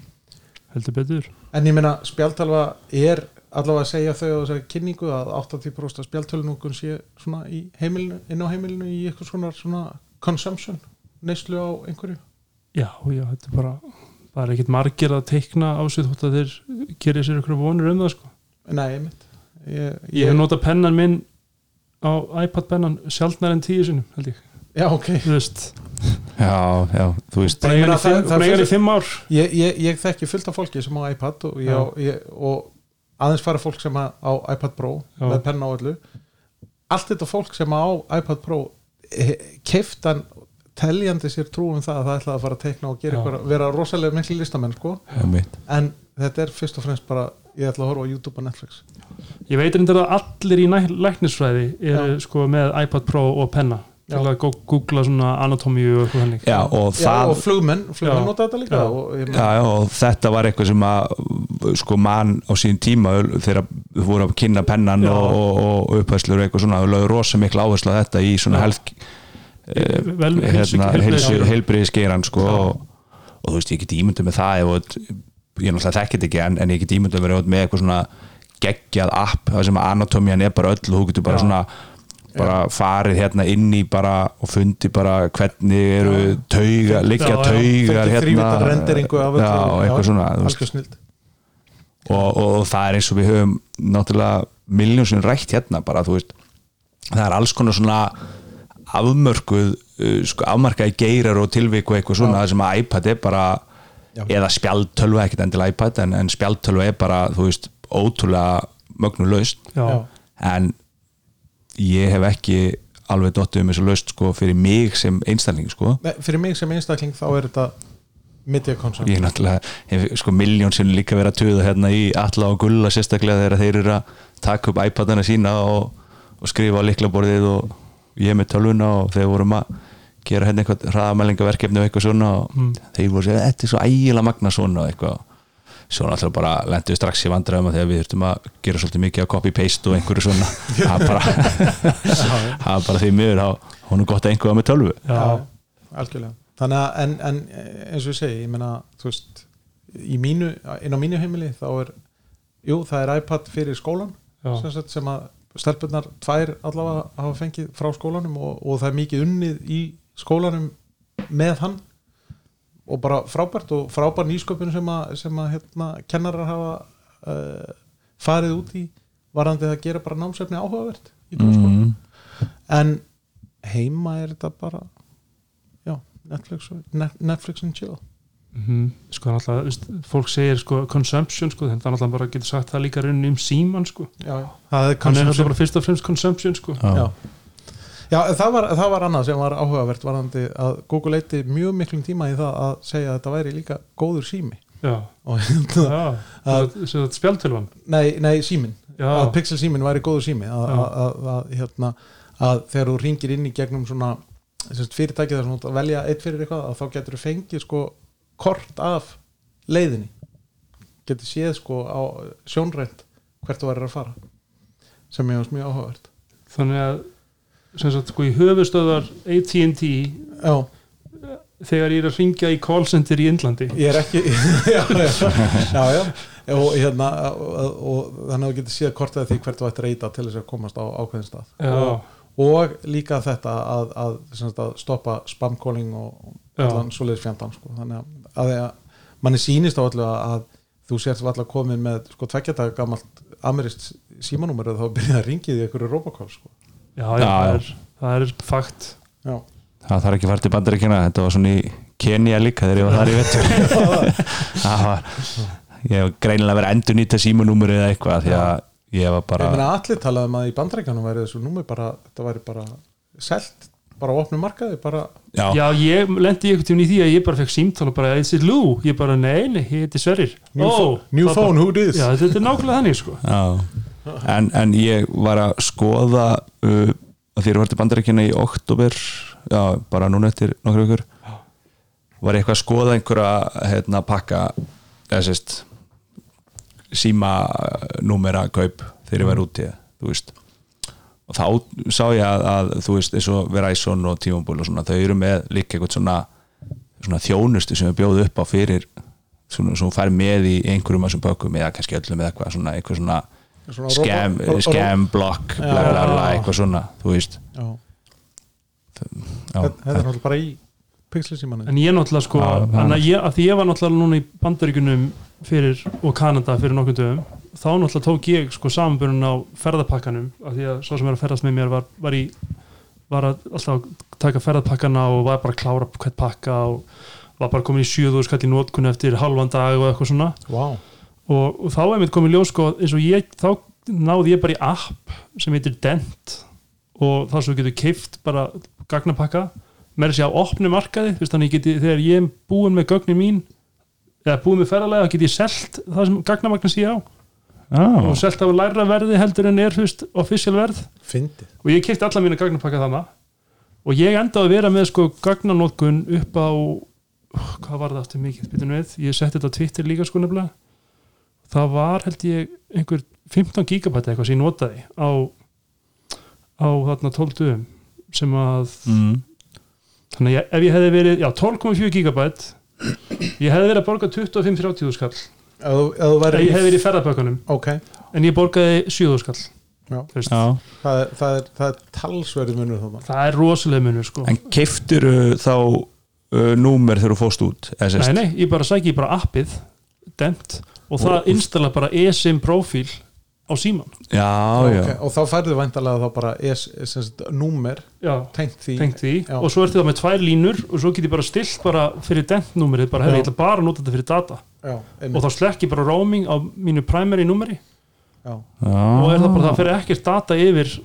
heldur betur en ég meina spjaltalva er allavega að segja þau á þessari kynningu að 80% af spjaltölunungun sé svona í heimilinu, inn á heimilinu í eitthvað svona, svona consumption neyslu á einhverju? Já, já, þetta er bara er ekkit margir að teikna á sig þótt að þeir gerir sér ykkur vonur um það sko. nei, einmitt. Ég, ég hef notað pennan minn á iPad pennan sjaldnar en tíu sinum held ég, já, ok. Þú veist. Já, já, þú veist. Ég hann í fimm- ár. ég, ég, ég þekki fullt af fólki sem á iPad og, ég, ég, og aðeins fara fólk sem á á iPad Pro Já. með penna á öllu. Allt þetta fólk sem á iPad Pro keiftan teljandi sér trúum það að það ætlaði að fara að teikna og ykkur, vera rosalega miklu listamenn sko. en þetta er fyrst og fremst bara ég ætla að horfa á YouTube og Netflix. Ég veit reyndar að allir í læknisfræði eru sko með iPad Pro og penna til að googla svona anatómíu og eitthvað þannig já, og Já, það og flugmenn, flugmenn nota þetta líka Já. og, ég, Já, já, og þetta var eitthvað sem að sko mann á sín tíma þegar við vorum að kynna pennan Já. og, og, og upphæslur og eitthvað svona og lögðu rosa miklu áherslu á þetta í svona Já. helg eh, Vel- heilsu- hérna, sko og, og þú veist, ég get ímyndið með það ef, þú- ég náttúrulega þekkit ekki en, en ég get ímyndið með, með eitthvað svona geggjað app, það sem að anatómian er bara öll og þú getur bara Já. svona bara farið hérna inn í bara og fundi bara hvernig eru tauga, liggja taugar hérna. já, eitthvað svona og, og, og það er eins og við höfum náttúrulega miljónsin rætt hérna bara þú veist. Það er alls konar svona afmörkuð uh, sko, afmarkaði geirar og tilvik og eitthvað svona það sem að iPad er bara Já. eða spjaldtölva, ekkert endilega iPad en, en spjaldtölva er bara, þú veist ótrúlega mögnulegst en ég hef ekki alveg dottið um þessu laust sko fyrir mig sem einstakling sko. Fyrir mig sem einstakling þá er þetta media concept ég náttúrulega, hef sko miljón sinni líka verið að tuða hérna í alla og gulla sérstaklega þegar þeir eru að taka upp iPadana sína og, og skrifa á liklaborðið og ég með tölvuna og þeir vorum að gera hérna eitthvað hraðamælingaverkefni og eitthvað svona og Mm. þeir voru að segja, þetta er svo ægilega magna svona og eitthvað svo náttúrulega bara lendu við strax í vandræðum að þegar við þurftum að gera svolítið mikið að copy-paste og einhverju svona. Það er bara, það bara því miður þá hún er gott að einhverja með tölvu. Já, algjörlega. Þannig að en, en eins og ég segi ég meina, þú veist í mínu, inn á mínu heimili þá er jú, það er iPad fyrir skólan sem, sagt, sem að stelpunnar tvær allavega hafa fengið frá skólanum og, og það er mikið unnið í skólanum með hann og bara frábært og frábær nýsköpun sem að, sem að hérna, kennarar hafa uh, farið út í varandi að gera bara námsefni áhugavert í grunnskólanum. Mm. en heima er þetta bara já, Netflix, Netflix and chill. Mm sko náttúrulega, veist, fólk segir sko consumption sko, þannig að náttúrulega bara getur sagt það líka rauninni um síman sko, já, já. það er hann er náttúrulega bara fyrst og fremst consumption sko, já. já, það var, það var annað sem var áhugavert varandi að Google eitti mjög miklum tíma í það að segja að þetta væri líka góður sími. Já, hérna, já spjaldtölvan. Nei, nei símin já, að Pixel símin væri góður sími. Að, Já. hérna, að þegar þú ringir inn í gegnum svona fyrirtæki þar sem þú velja eitt fyrir eitthvað að þá getur þú fengið sko kort af leiðinni. Getur séð sko á sjónrænt hvert þú værir að fara sem ég varst mjög áhugavert. Þannig að sem sagt sko í höfustöðar AT&T já, þegar ég er að ringja í call center í Indlandi ég er ekki já, já, já. Og, hérna, og, og þannig að þú getur séð kort af því hvert þú ættir að reyta til þess að komast á ákveðin stað og, og líka þetta að, að, að stoppa spamcalling og Já. allan svoleiðis fjandan sko. þannig að, að, að manni sýnist á allu að þú sért alltaf komin með sko tveggjadaga gamalt amirist símanúmer og þá byrjaði að ringið í einhverju robocall sko. Já, já, Já, það, er, það er fakt. Já, það þarf ekki að fara til bandaríkjana þetta var svona í Kenya líka þegar ég var þar í vettur það var ég hef greinilega verið endur nýta símanúmur eða eitthvað því að ég var bara ég meina allir talaði um að í bandrækjanum væri þessu númer bara, þetta væri bara selt, bara á opnum markaði bara, já, já, ég lendi einhvern tíminn í því að ég bara fekk símtal og bara, is it Lou? ég bara, nei, nei, ég heiti Sverrir. New, Ó, phone, new phone, bara, who this já, þetta er nákvæmlega þannig sko. Já, en, en ég var að skoða uh, að því að var til bandaríkina í oktober já, bara núna eftir nokkur ykkur var ég eitthvað að skoða einhverja hérna pakka eða sérst síma númera kaup þegar ég var úti þú veist. Og þá sá ég að, að þú veist eins og Verizon og T-Mobile og svona þau eru með líka eitthvað svona, svona þjónustu sem við bjóðu upp á fyrir svona, sem fær með í einhverjum af þessum bökum eða kannski öllum eða eitthvað svona, eitthvað Svona scam, scam block bla bla bla, Já. eitthvað svona þú veist. Þetta er náttúrulega bara í pixelsímanu en ég náttúrulega sko, Já, að, ég, að því ég var náttúrulega núna í bandaríkunum fyrir, og Kanada fyrir nokkuð dögum þá náttúrulega tók ég sko samanbörun á ferðapakkanum af því að svo sem er að ferðast með mér var, var í var að alltaf að taka ferðapakkana og var bara að klára hvert pakka og var bara komin í 7000 skall í nótkunni eftir halvan dag og eitthvað svona. Wow. Og, og þá er mitt komið ljós sko, eins og ég, þá náði ég bara í app sem heitir Dent. Og það svo getur keift bara gagnapakka, með þess að opni markaði, þú veist þannig ég geti, þegar ég er búin með gögnin mín eða búin með ferðalega, þá get ég selt það sem gagnamagna sé á. Og já, selt af læra verði heldur en er þú veist, official verð. Fyndið og ég keipti alla mína gagnapakka þannig og ég endaði að vera með sko gagnanótkun upp á hvað var það aftur mikið, byrjum við. Ég setti þetta á Twitter líka sko nefnilega það var held ég einhver 15 gigabæti eitthvað sem ég notaði á á þarna 12 dögum sem að mm, þannig að ég- ef ég hefði verið, já 12,4 gigabæt ég hefði verið að borga 25-30 skall. Ef þú- ef þú ef væri ég hefði verið í ferðabökkunum ok, en ég borgaði 7 skall Já. Já. Það er, það er, það er talsverði munur þarna. Það er rosalega munur sko. En keiftur þá uh, númer þegar þú fóst út eða Nei, nei, ég bara sæki bara appið Dent og það Og- installa bara eSIM profíl á síman já, já, Ok, og þá færðu væntalega þá bara númer já, tengt því. tengt því. Og svo ertu það með tvær línur og svo get ég bara stilt bara fyrir Dent-númerið bara, Já. ég ætla bara að nota þetta fyrir data. Já, og þá slekk ég bara roaming á mínu primary númeri. Já, já. og er það bara, það fyrir ekkert data yfir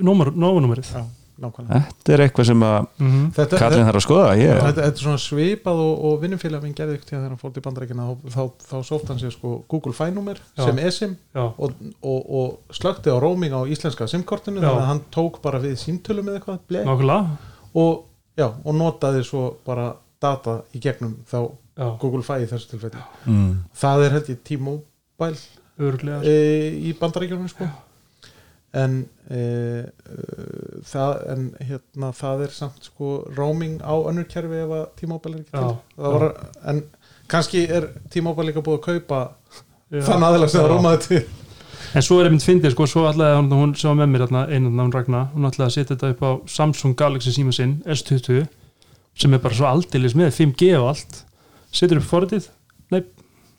nógunúmerið já, nákvæmlega. Þetta er eitthvað sem að mm -hmm. þetta, þarf að skoða ég, þetta, þetta er svona svipað og, og vinnumfélag minn gerði ykkur þegar hann fór til bandarækina þá, þá, þá sótt hann sér sko Google Fi-númer Já. sem eSIM Já, og, og, og slökti á roaming á íslenska SIM-kortinu Já. þannig að hann tók bara við símtölum eða eitthvað ble, nákvæmlega. Og, já, og notaði svo bara data í gegnum þá Já, Google Fi í þessu tilfelli. Mm, það er held ég T-Mobile e, í bandaríkjunum sko. En e, e, það en hérna það er samt sko roaming á önnur kerfi ef að T-Mobile er ekki til. Var, en kannski er T-Mobile líka búið að kaupa Já. þann aðeins það Já. rómaði til. En svo er einmitt fyndið, sko, svo ætlaði hún, hún sem var með mér einan hún Ragna, hún ætlaði að setja þetta upp á Samsung Galaxy síma sinn, S20 sem er bara svo aldeilis með 5G og allt, setur upp forritið? Nei,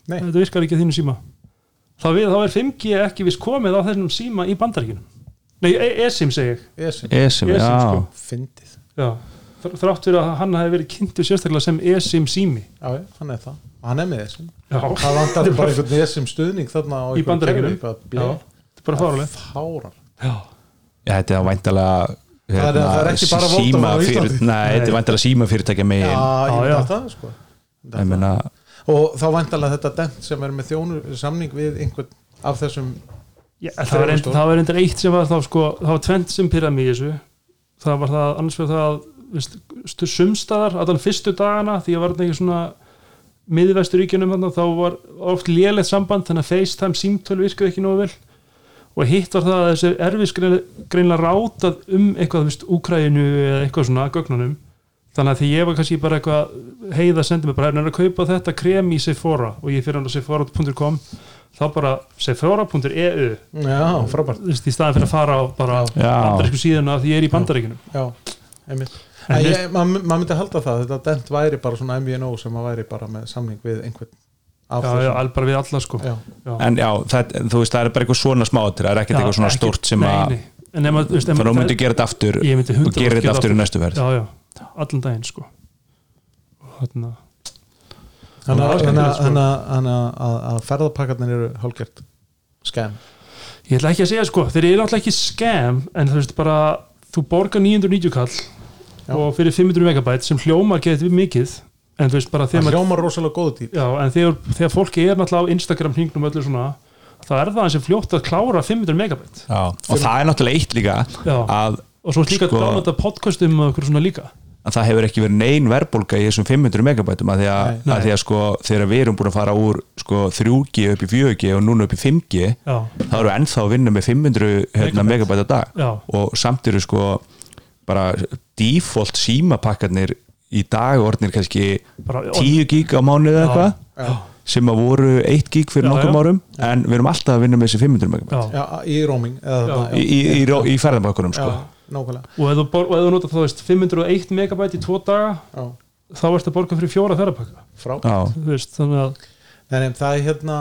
Nei. þetta virkar ekki á þínu síma þá, við, þá er 5G ekki vist komið á þessum síma í bandaríkinum Nei, E- eSIM segi ég. ESIM, esim, já. sko. fyndið. Já, þr- þrátt fyrir að hann hafi verið kynntu sérstaklega sem eSIM sími. Já, hann er það, hann er með ESIM. Já, það vantar bara einhvern ESIM stuðning þarna á Í bara Já, þetta er bara fáralegt fárar Já, Já, þetta er væntalega er- það er ekki bara á Íslandi. Nei, þetta er væntalega síma fyrirtækja já, megin ég Já, veit já. að það sko. Ég meina, og þá vantarlega þetta dent sem er með þjónu samning við einhvern af þessum Já, það var, var reyndar eitt sem var þá sko, það var tvent sem pyrraði mig í þessu. Það var það annars fyrir það að sumstaðar, allan fyrstu dagana því að var þetta ekki svona miðvesturíkjunum þarna, þá var oft lélegt samband þannig að FaceTime símtöl virkaði ekki nógu vel. Og hitt var það að þessi erfis greinlega rátað um eitthvað, þú veist, Úkræinu eða eitthvað svona gögnunum þannig að því ég var kannski bara eitthvað heiða sendi mig bara, er að kaupa þetta krem í Sephora? Og ég fyrir hann á sephora.com þá bara sephora.eu já, frábært. Þú veist, í staðin fyrir að fara á bara bandarísku síðuna því ég er í bandaríkunum já, einmitt. Maður maður myndi halda það, þetta dent væri bara svona MVNO sem að væri bara með samning við einhvern já, já, bara við alla sko. Já, en já, það, þú veist, það er bara eitthvað svona smátir það er ekkert eitthvað svona ekki- stórt sem að maður, þannig að þú maður- myndir gera þetta aftur ég myndi 100% og gera þetta aftur í næstu verð já, já, allan daginn sko þannig að- þannig að- sko. þannig að- þannig að- ferðapakkarnir eru hálfgert skam ég ætla ekki að segja sko, þeir eru alltaf ekki scam en þú veist bara, þú borgar 990 kall Já. og fyrir 500 megabæt sem hljómar getur við mikið en þú veist bara þegar hljómar rosalega góðu dýr já, en þegar, þegar fólki er náttúrulega á Instagram hringnum öllu svona, þá er það eins og fljótt að klára 500 megabæt já. og það er náttúrulega eitt líka Já. að, og svo er líka Sko- að podcastum og okkur svona líka að það hefur ekki verið nein verðbólga í þessum 500 megabætum að því að, Nei. að, því að sko, þegar við erum búin að fara úr sko, 3G upp í 4G og núna upp í 5G já, þá við ennþá að vinna með 500 hérna, megabæt á dag. Já, og samt eru sko bara default símapakkarnir í dag orðnir kannski bara 10 gig á mánuði eða eitthvað sem að voru 1 gig fyrir Já, nokkrum já. árum en við erum alltaf að vinna með þessi 500 megabæt í roaming eða, Já. þarna, í, í, í, í ferðabakkunum já, sko. Nákvæmlega. Og ef þú, bor- og ef þú notar þá veist 501 megabæt í tvo daga já, þá ertu að borga fyrir fjóra Já, þú veist, þannig að Nei, nei, það er hérna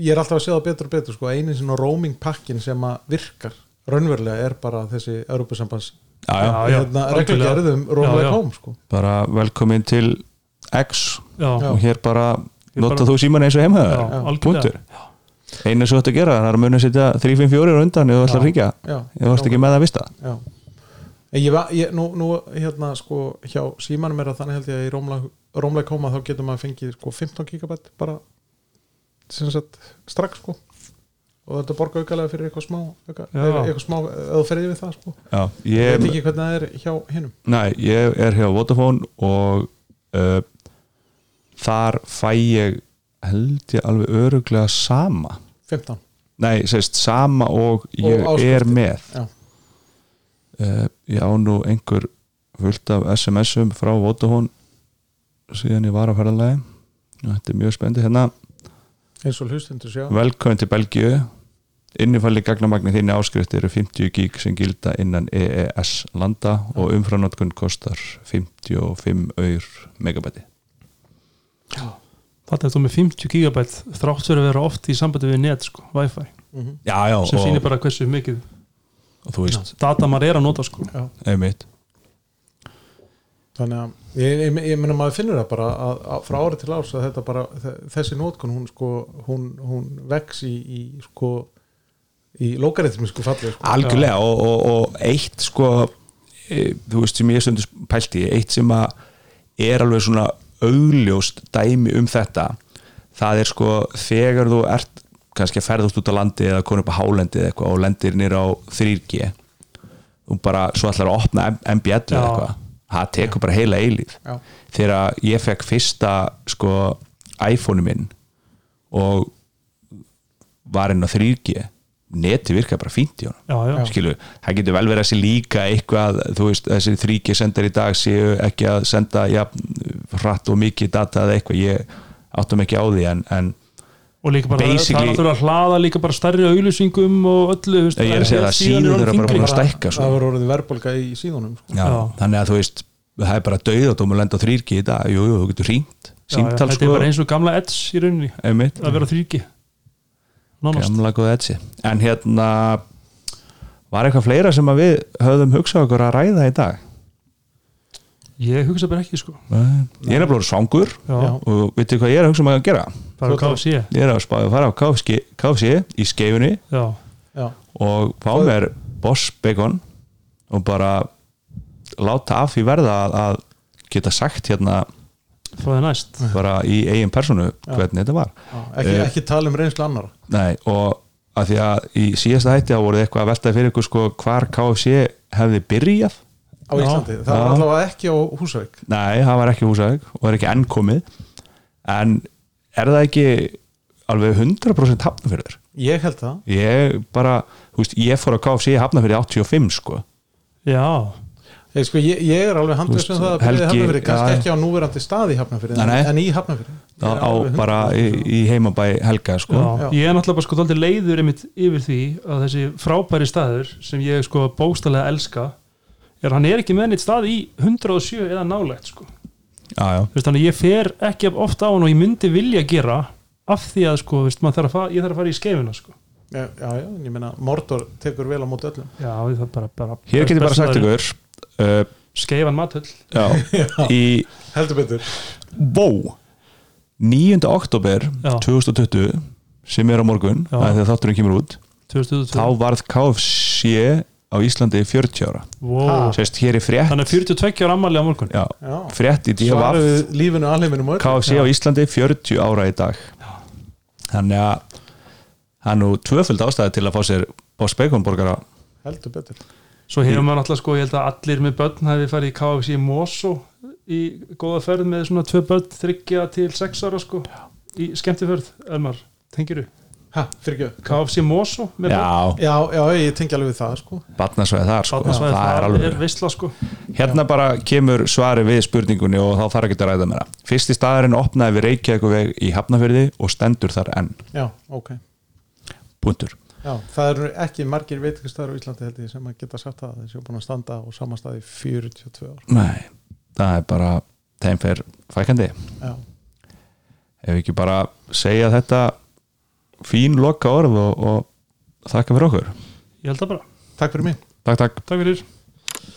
ég er alltaf að sjá það betur og betur sko, einin sinni roaming pakkin sem að virkar raunverulega er bara þessi Europasambans já, já, Já, já, hérna, reglugerðum Já, roaming já. home sko. bara velkomin til X já, Já. og hér bara nota bara- þú síman eins og já, algjörlega. punktur einu þú ætti að gera er að muna að setja 354 á undan eða þú ætlar að já, ef þú ert ekki með að vista. ég, ég, nú, nú hérna sko hjá símanum er það þannig held ég að í Rómlag, Rómlag koma þá getur maður fengið sko 15 gigabæt bara sagt strax sko. Og þetta borga aukalega fyrir eitthvað smá eitthvað smá, eða þú ferði við það sko. Já, ég ég, veit ekki hvernig það er hjá hinnum næ, ég er hjá Vodafone og uh, þar fæ ég held ég alveg öruglega sama. 15 nei, sérst sama og ég Og er með. Já. uh, ég á nú einhver fullt af SMS-um frá Vodafone síðan ég var á ferðalagi. Þetta er mjög spendi hérna. Eins og hlustundur sjá. Velkomin til Belgíu. Innifalli gagnamagni þínni áskrift eru 50 gig sem gilda innan EES landa og umfranotkun kostar 55 eur megabæti þetta er þú með 50 gigabæt þrátt fyrir að vera oft í sambandi við net sko, wifi, Mhm. já, já, sem sýnir bara hversu mikið og þú veist, data maður er að nota sko Já. einmitt þannig að ég, ég, ég meina maður finnur það bara að, að frá ári til árs að þetta bara þe- þessi nótkun hún sko hún, hún vex í, í sko í lókaritmisku falli sko. algjörlega og, og, og eitt sko e, þú veist sem ég stundu pælti eitt sem að er alveg svona augljóst dæmi um þetta. Það er sko þegar þú ert kannski að ferðast út á landi eða konu upp á hálendi eða eitthvað og lendir nýra á 3G og bara svo ætlar að opna MBL eða eitthvað. Það tekur bara heila eilíf Já. þegar ég fekk fyrsta sko iPhone-u minn og var inn á 3G neti virkaði bara fínt í honum. Skilu, það getur vel verið að sé líka eitthvað, þú veist, þessi 3G sendar í dag séu ekki að senda ja, hratt og mikið data eða eitthvað ég áttum ekki á því en, en og líka bara Basically- það náttúrulega að hlaða líka bara stærri auglýsingum og öllu veist, Ég er að segja síðan síður eru bara að stækka svo. það var orðið verðbólga í síðunum sko. já, Já. þannig að þú veist það er bara dauð og þú múið lenda á 3G í dag. Jú, jú, þú getur hringt, símtal þetta er sko. bara eins og gamla Edge í rauninni. Einmitt, að vera 3G nánast. Gamla góð etsi en hérna var eitthvað fleira sem að við höfðum hugsað okkur að ræða í dag ég hugsa bara ekki sko. Ég er nefnilega svangur. Já, og veitir hvað ég er að hugsa um að gera? Bara Þú- KFC ég er að spáði að fara á KFC, KFC í skeifunni já, já, og fá mér boss bacon og bara láta af því verða að, að geta sagt hérna bara í eigin personu hvernig þetta var. Já. Ekki, Eh. ekki tala um reynslu annara Nei, og að því að í síðasta hætti þá voruð eitthvað að veltaði fyrir ykkur sko hvar KFC hefði byrjað á Íslandi, það var allavega ekki á Húsavík. Nei, það var ekki húsæk og er ekki enn komið. En er það ekki alveg 100% hafnafyrður ég held það. Ég bara, þú veist, ég fór að KFC hafnafyrði 85 sko. Já, Ég, sko, ég, ég er alveg sem veist, það að byrja í Hafnafyrir, kannski já. ekki á núverandi stað í Hafnafyrir, Nei, en, í Hafnafyrir á, á bara í, í heimabæ Helga sko. Já. Já. ég er náttúrulega bara sko leiður einmitt yfir því að þessi frábæri staður sem ég sko bóstalega elska er að hann er ekki með neitt stað í 107 eða nálægt sko. Já, já, veist, þannig að ég fer ekki oft á hann og ég myndi vilja gera af því að sko, veist, þarf að ég þarf að fara í skeifuna sko. já, já, já, ég meina Mordor tekur vel á móti öllum. Já, ég þarf bara, bara hér get ég bara sagt ykkur uh, skeifan matöll já, í heldur betur. Vó 9. oktober Já. 2020 sem er á morgun, það er þegar þátturinn kemur út 2022 þá varð KFC á Íslandi 40 ára. Wow. Sérst hér er frétt. Þannig að 42 ára ammali á morgun? Já, já. frétt í DFF lífinu alheiminum og öllu. KFC á Íslandi 40 ára í dag. Þannig að það er nú tvöföld ástæði til að fá sér Boss Bacon borgara heldur betur. Svo hefur maður náttúrulega sko, ég held að allir með börn hafi farið í KFC Moso í góða ferð með svona tvö börn þryggja til sex ára sko í skemmtiförð, Elmar, tengir ha, fyrir ekki KFC Moso já, já, já, ég tengi alveg við það sko. batnasvæði þar sko. Barnasvæði, það er alveg er veistla sko Hérna bara kemur svari við spurningunni og þá þarf ekki að ræða með það. Fyrsti staðurinn opnaði við Reykjavíkuveg í Hafnafjörði og stendur þar enn. já, ok Puntur. já, það eru ekki margir veitingastæður á Íslandi held ég sem að geta sagt það þessi er búin að standa á samastæði 42 ár Nei, það er bara þeim fer fækandi. já, Ef við ekki bara segja þetta fín loka orð og, og þakka fyrir okkur. ég held það bara, takk fyrir mig Takk, takk. takk fyrir